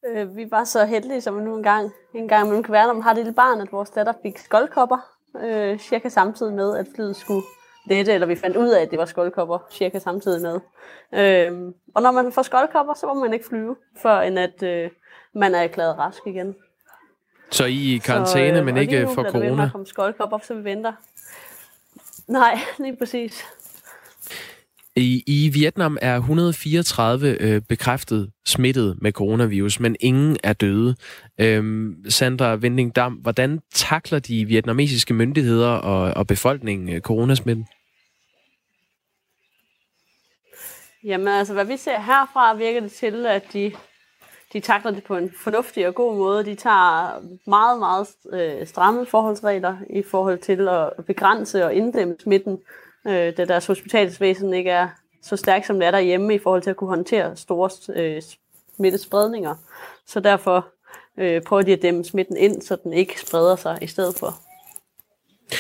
Øh, vi var så heldige, som nu engang, en gang man kan være, når man har et lille barn, at vores datter fik skoldkopper, øh, cirka samtidig med, at flyet skulle lette, eller vi fandt ud af, at det var skoldkopper, cirka samtidig med. Øh, og når man får skoldkopper, så må man ikke flyve, før end at øh, man er erklæret rask igen. Så I er i karantæne, så, øh, men ikke for corona? Så nu kommer skoldkopper, så vi venter. Nej, lige præcis. I, I Vietnam er 134 øh, bekræftet smittet med coronavirus, men ingen er døde. Øhm, Sandra Vending Dam, hvordan takler de vietnamesiske myndigheder og, og befolkningen øh, coronasmitten? Jamen altså, hvad vi ser herfra, virker det til, at de, de takler det på en fornuftig og god måde. De tager meget, meget øh, stramme forholdsregler i forhold til at begrænse og inddæmme smitten øh, da deres hospitalsvæsen ikke er så stærkt, som det er derhjemme i forhold til at kunne håndtere store øh, smittespredninger. Så derfor øh, prøver de at dæmme smitten ind, så den ikke spreder sig i stedet for.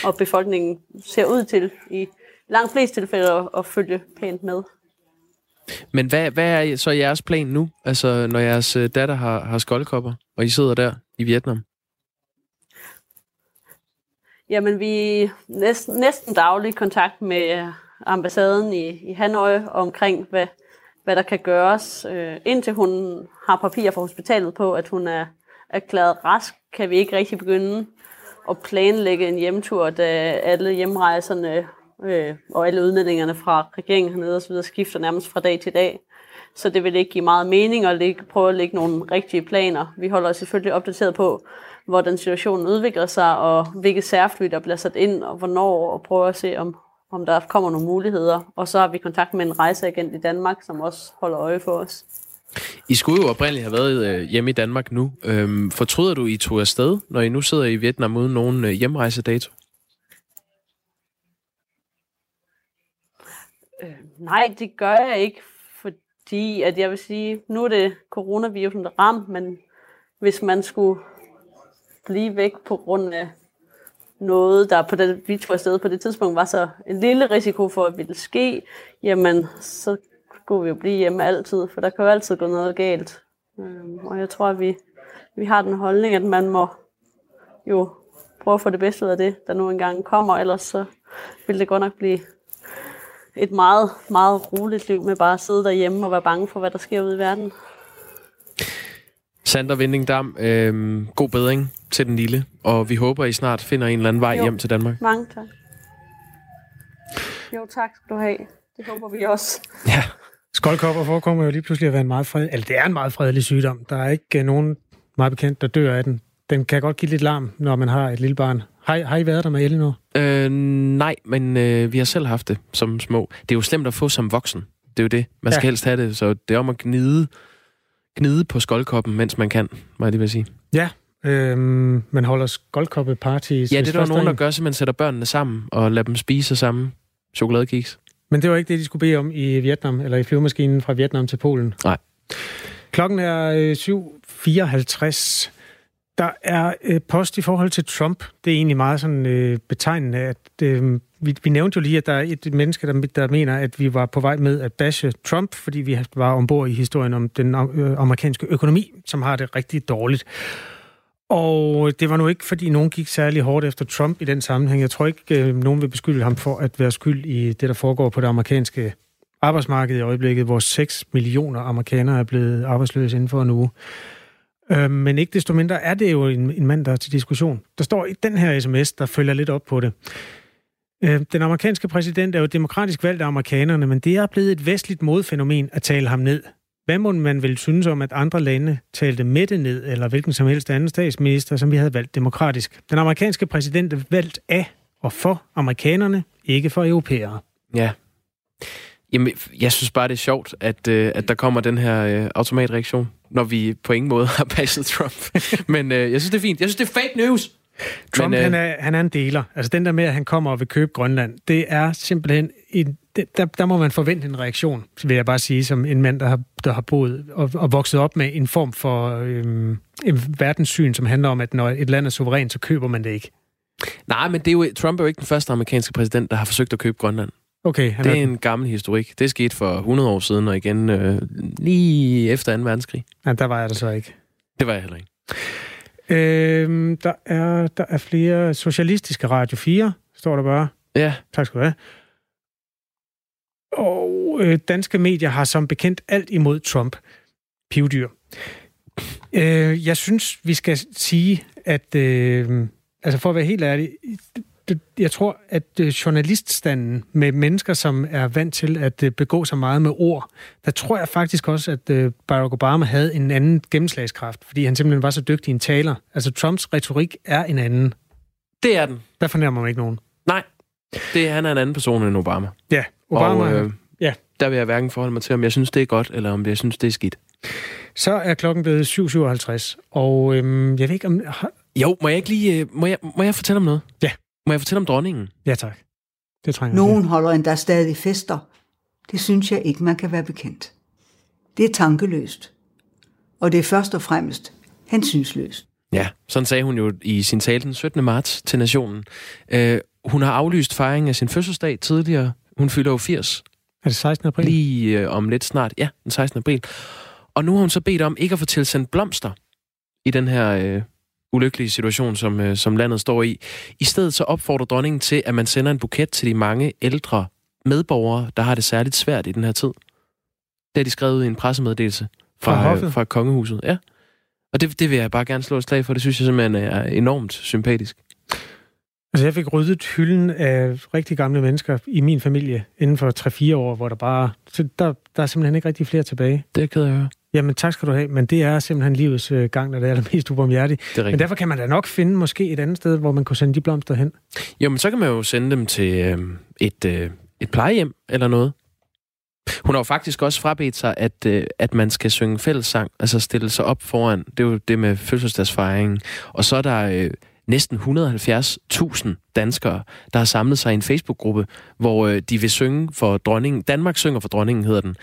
Og befolkningen ser ud til i langt flest tilfælde at, at følge pænt med. Men hvad, hvad er så jeres plan nu, altså når jeres øh, datter har, har skoldkopper, og I sidder der i Vietnam? Jamen, vi er næsten, næsten daglig kontakt med øh, ambassaden i, i Hanoi omkring, hvad, hvad der kan gøres. Øh, indtil hun har papirer fra hospitalet på, at hun er erklæret rask, kan vi ikke rigtig begynde at planlægge en hjemtur, da alle hjemrejserne øh, og alle udmeldingerne fra regeringen hernede osv. skifter nærmest fra dag til dag. Så det vil ikke give meget mening at lægge, prøve at lægge nogle rigtige planer. Vi holder os selvfølgelig opdateret på, hvordan situationen udvikler sig, og hvilke særfly, der bliver sat ind, og hvornår, og prøve at se, om, om der kommer nogle muligheder. Og så har vi kontakt med en rejseagent i Danmark, som også holder øje for os. I skulle jo oprindeligt have været øh, hjemme i Danmark nu. Øhm, fortryder du, I tog afsted, når I nu sidder i Vietnam uden nogen øh, hjemrejsedato? Øh, nej, det gør jeg ikke, fordi at jeg vil sige, nu er det coronavirusen, der ramt, men hvis man skulle blive væk på grund af noget, der på det, vi tog afsted på det tidspunkt, var så en lille risiko for, at det ville ske, jamen så skulle vi jo blive hjemme altid, for der kan jo altid gå noget galt. Øhm, og jeg tror, at vi, vi har den holdning, at man må jo prøve at få det bedste ud af det, der nu engang kommer, ellers så vil det godt nok blive et meget, meget roligt liv med bare at sidde derhjemme og være bange for, hvad der sker ude i verden. Sander Vindingdam, øh, god bedring til den lille, og vi håber, I snart finder en eller anden vej jo. hjem til Danmark. Mange tak. Jo, tak skal du have. Det håber vi også. Ja. Skoldkopper forekommer jo lige pludselig at være en meget fred... Eller det er en meget fredelig sygdom. Der er ikke uh, nogen meget bekendt, der dør af den. Den kan godt give lidt larm, når man har et lille barn. Har, har I været der med Elinor? Øh, nej, men øh, vi har selv haft det som små. Det er jo slemt at få som voksen. Det er jo det. Man skal ja. helst have det, så det er om at gnide gnide på skoldkoppen, mens man kan, må jeg lige vil sige. Ja, øhm, man holder skoldkoppeparty. Ja, det er der nogen, der gør, så man sætter børnene sammen og lader dem spise samme chokoladekiks. Men det var ikke det, de skulle bede om i Vietnam, eller i flyvemaskinen fra Vietnam til Polen. Nej. Klokken er øh, 7.54. Der er øh, post i forhold til Trump. Det er egentlig meget sådan øh, betegnende, at øh, vi, vi nævnte jo lige, at der er et menneske, der, der mener, at vi var på vej med at bashe Trump, fordi vi var ombord i historien om den øh, amerikanske økonomi, som har det rigtig dårligt. Og det var nu ikke, fordi nogen gik særlig hårdt efter Trump i den sammenhæng. Jeg tror ikke, øh, nogen vil beskylde ham for at være skyld i det, der foregår på det amerikanske arbejdsmarked i øjeblikket, hvor 6 millioner amerikanere er blevet arbejdsløse inden for en uge. Øh, men ikke desto mindre er det jo en, en mand, der er til diskussion. Der står i den her sms, der følger lidt op på det. Øh, den amerikanske præsident er jo demokratisk valgt af amerikanerne, men det er blevet et vestligt modfænomen at tale ham ned. Hvad må man vel synes om, at andre lande talte Mette ned, eller hvilken som helst anden statsminister, som vi havde valgt demokratisk? Den amerikanske præsident er valgt af og for amerikanerne, ikke for europæere. Ja. Jamen, jeg synes bare, det er sjovt, at, øh, at der kommer den her øh, automatreaktion, når vi på ingen måde har passet Trump. Men øh, jeg synes, det er fint. Jeg synes, det er fake news. Trump, Men, øh, han, er, han er en deler. Altså den der med, at han kommer og vil købe Grønland, det er simpelthen... En, det, der, der må man forvente en reaktion, vil jeg bare sige, som en mand, der har, der har boet og, og vokset op med en form for øhm, en verdenssyn, som handler om, at når et land er suverænt, så køber man det ikke. Nej, men det er jo, Trump er jo ikke den første amerikanske præsident, der har forsøgt at købe Grønland. Okay, han det er, er en gammel historik. Det skete for 100 år siden, og igen øh, lige efter 2. verdenskrig. Ja, der var jeg der så ikke. Det var jeg heller ikke. Øhm, der, er, der er flere socialistiske Radio 4, står der bare. Ja. Tak skal du have. Og øh, danske medier har som bekendt alt imod Trump. Pivdyr. Øh, jeg synes, vi skal sige, at øh, altså for at være helt ærlig, jeg tror, at øh, journaliststanden med mennesker, som er vant til at øh, begå så meget med ord, der tror jeg faktisk også, at øh, Barack Obama havde en anden gennemslagskraft, fordi han simpelthen var så dygtig en taler. Altså Trumps retorik er en anden. Det er den. Der fornærmer man ikke nogen. Nej, det, han er en anden person end Obama. Ja, Obama... Og, øh, ja. Der vil jeg hverken forholde mig til, om jeg synes, det er godt, eller om jeg synes, det er skidt. Så er klokken blevet 7.57, og øhm, jeg ved ikke om... Jo, må jeg ikke lige... Må jeg, må jeg fortælle om noget? Ja. Må jeg fortælle om dronningen? Ja, tak. Det trænger Nogen holder endda stadig fester. Det synes jeg ikke, man kan være bekendt. Det er tankeløst. Og det er først og fremmest hensynsløst. Ja, sådan sagde hun jo i sin tale den 17. marts til Nationen. Uh, hun har aflyst fejringen af sin fødselsdag tidligere. Hun fylder jo 80. Er det 16. april? Lige uh, om lidt snart. Ja, den 16. april. Og nu har hun så bedt om ikke at få tilsendt blomster i den her uh, ulykkelige situation, som, øh, som landet står i. I stedet så opfordrer dronningen til, at man sender en buket til de mange ældre medborgere, der har det særligt svært i den her tid. Det har de skrevet i en pressemeddelelse fra, fra, øh, fra kongehuset. Ja. Og det, det vil jeg bare gerne slå et slag for. Det synes jeg simpelthen er enormt sympatisk. Altså, jeg fik ryddet hylden af rigtig gamle mennesker i min familie inden for 3-4 år, hvor der bare... Så der, der er simpelthen ikke rigtig flere tilbage. Det er ked af at høre. Jamen tak skal du have, men det er simpelthen livets øh, gang, når det er allermest ubarmhjertigt. Det er men derfor kan man da nok finde måske et andet sted, hvor man kunne sende de blomster hen. Jo, men så kan man jo sende dem til øh, et, øh, et plejehjem eller noget. Hun har jo faktisk også frabedt sig, at, øh, at man skal synge fællessang, altså stille sig op foran. Det er jo det med fødselsdagsfejringen. Og så er der øh, næsten 170.000 danskere, der har samlet sig i en Facebook-gruppe, hvor øh, de vil synge for dronningen. Danmark synger for dronningen, hedder den.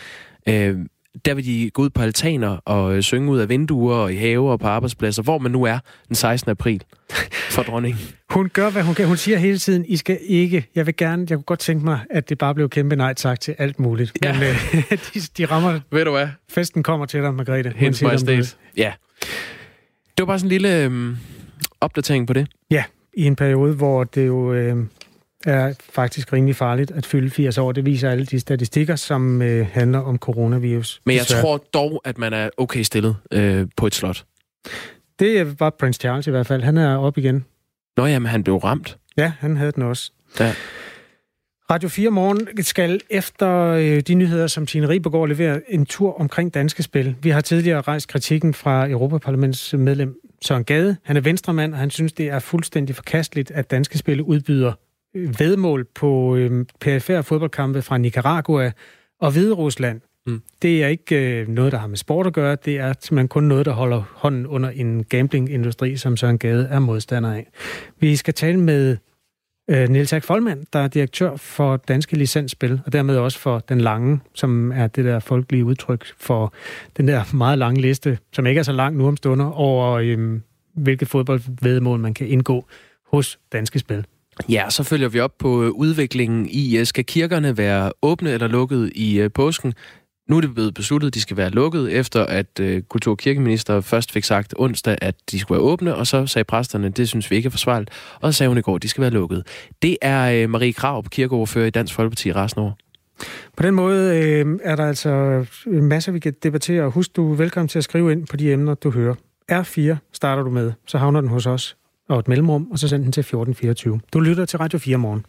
Øh, der vil de gå ud på altaner og øh, synge ud af vinduer og i haver og på arbejdspladser, hvor man nu er den 16. april for dronningen. Hun gør, hvad hun kan. Hun siger hele tiden, I skal ikke, jeg vil gerne, jeg kunne godt tænke mig, at det bare blev kæmpe nej tak til alt muligt. Ja. Men øh, de, de rammer, Ved du hvad? Festen kommer til dig, Margrethe. Hendes majestæt. Ja. Det var bare sådan en lille øh, opdatering på det. Ja, i en periode, hvor det jo øh, er faktisk rimelig farligt at fylde 80 år. Det viser alle de statistikker, som øh, handler om coronavirus. Men jeg desværre. tror dog, at man er okay stillet øh, på et slot. Det var Prince Charles i hvert fald. Han er op igen. Nå ja, men han blev ramt. Ja, han havde den også. Ja. Radio 4 Morgen skal efter øh, de nyheder, som Tine Ribergaard leverer, en tur omkring danske spil. Vi har tidligere rejst kritikken fra Europaparlaments medlem Søren Gade. Han er venstremand, og han synes, det er fuldstændig forkasteligt, at danske spil udbyder vedmål på øh, perifære fodboldkampe fra Nicaragua og Hvide Rusland. Mm. Det er ikke øh, noget, der har med sport at gøre. Det er simpelthen kun noget, der holder hånden under en gamblingindustri, som Søren Gade er modstander af. Vi skal tale med øh, Niels Erik Folmand, der er direktør for Danske Licensspil, og dermed også for Den Lange, som er det der folkelige udtryk for den der meget lange liste, som ikke er så lang nu om stunder, over øh, hvilke fodboldvedmål man kan indgå hos Danske Spil. Ja, så følger vi op på øh, udviklingen i, øh, skal kirkerne være åbne eller lukket i øh, påsken? Nu er det blevet besluttet, at de skal være lukket, efter at øh, kultur- og kirkeminister først fik sagt onsdag, at de skulle være åbne, og så sagde præsterne, det synes vi ikke er forsvarligt, og så sagde hun i går, at de skal være lukket. Det er øh, Marie Krav, kirkeordfører i Dansk Folkeparti resten over. På den måde øh, er der altså en masse, vi kan debattere. Husk, du er velkommen til at skrive ind på de emner, du hører. R4 starter du med, så havner den hos os, og et mellemrum, og så send den til 1424. Du lytter til Radio 4 morgen.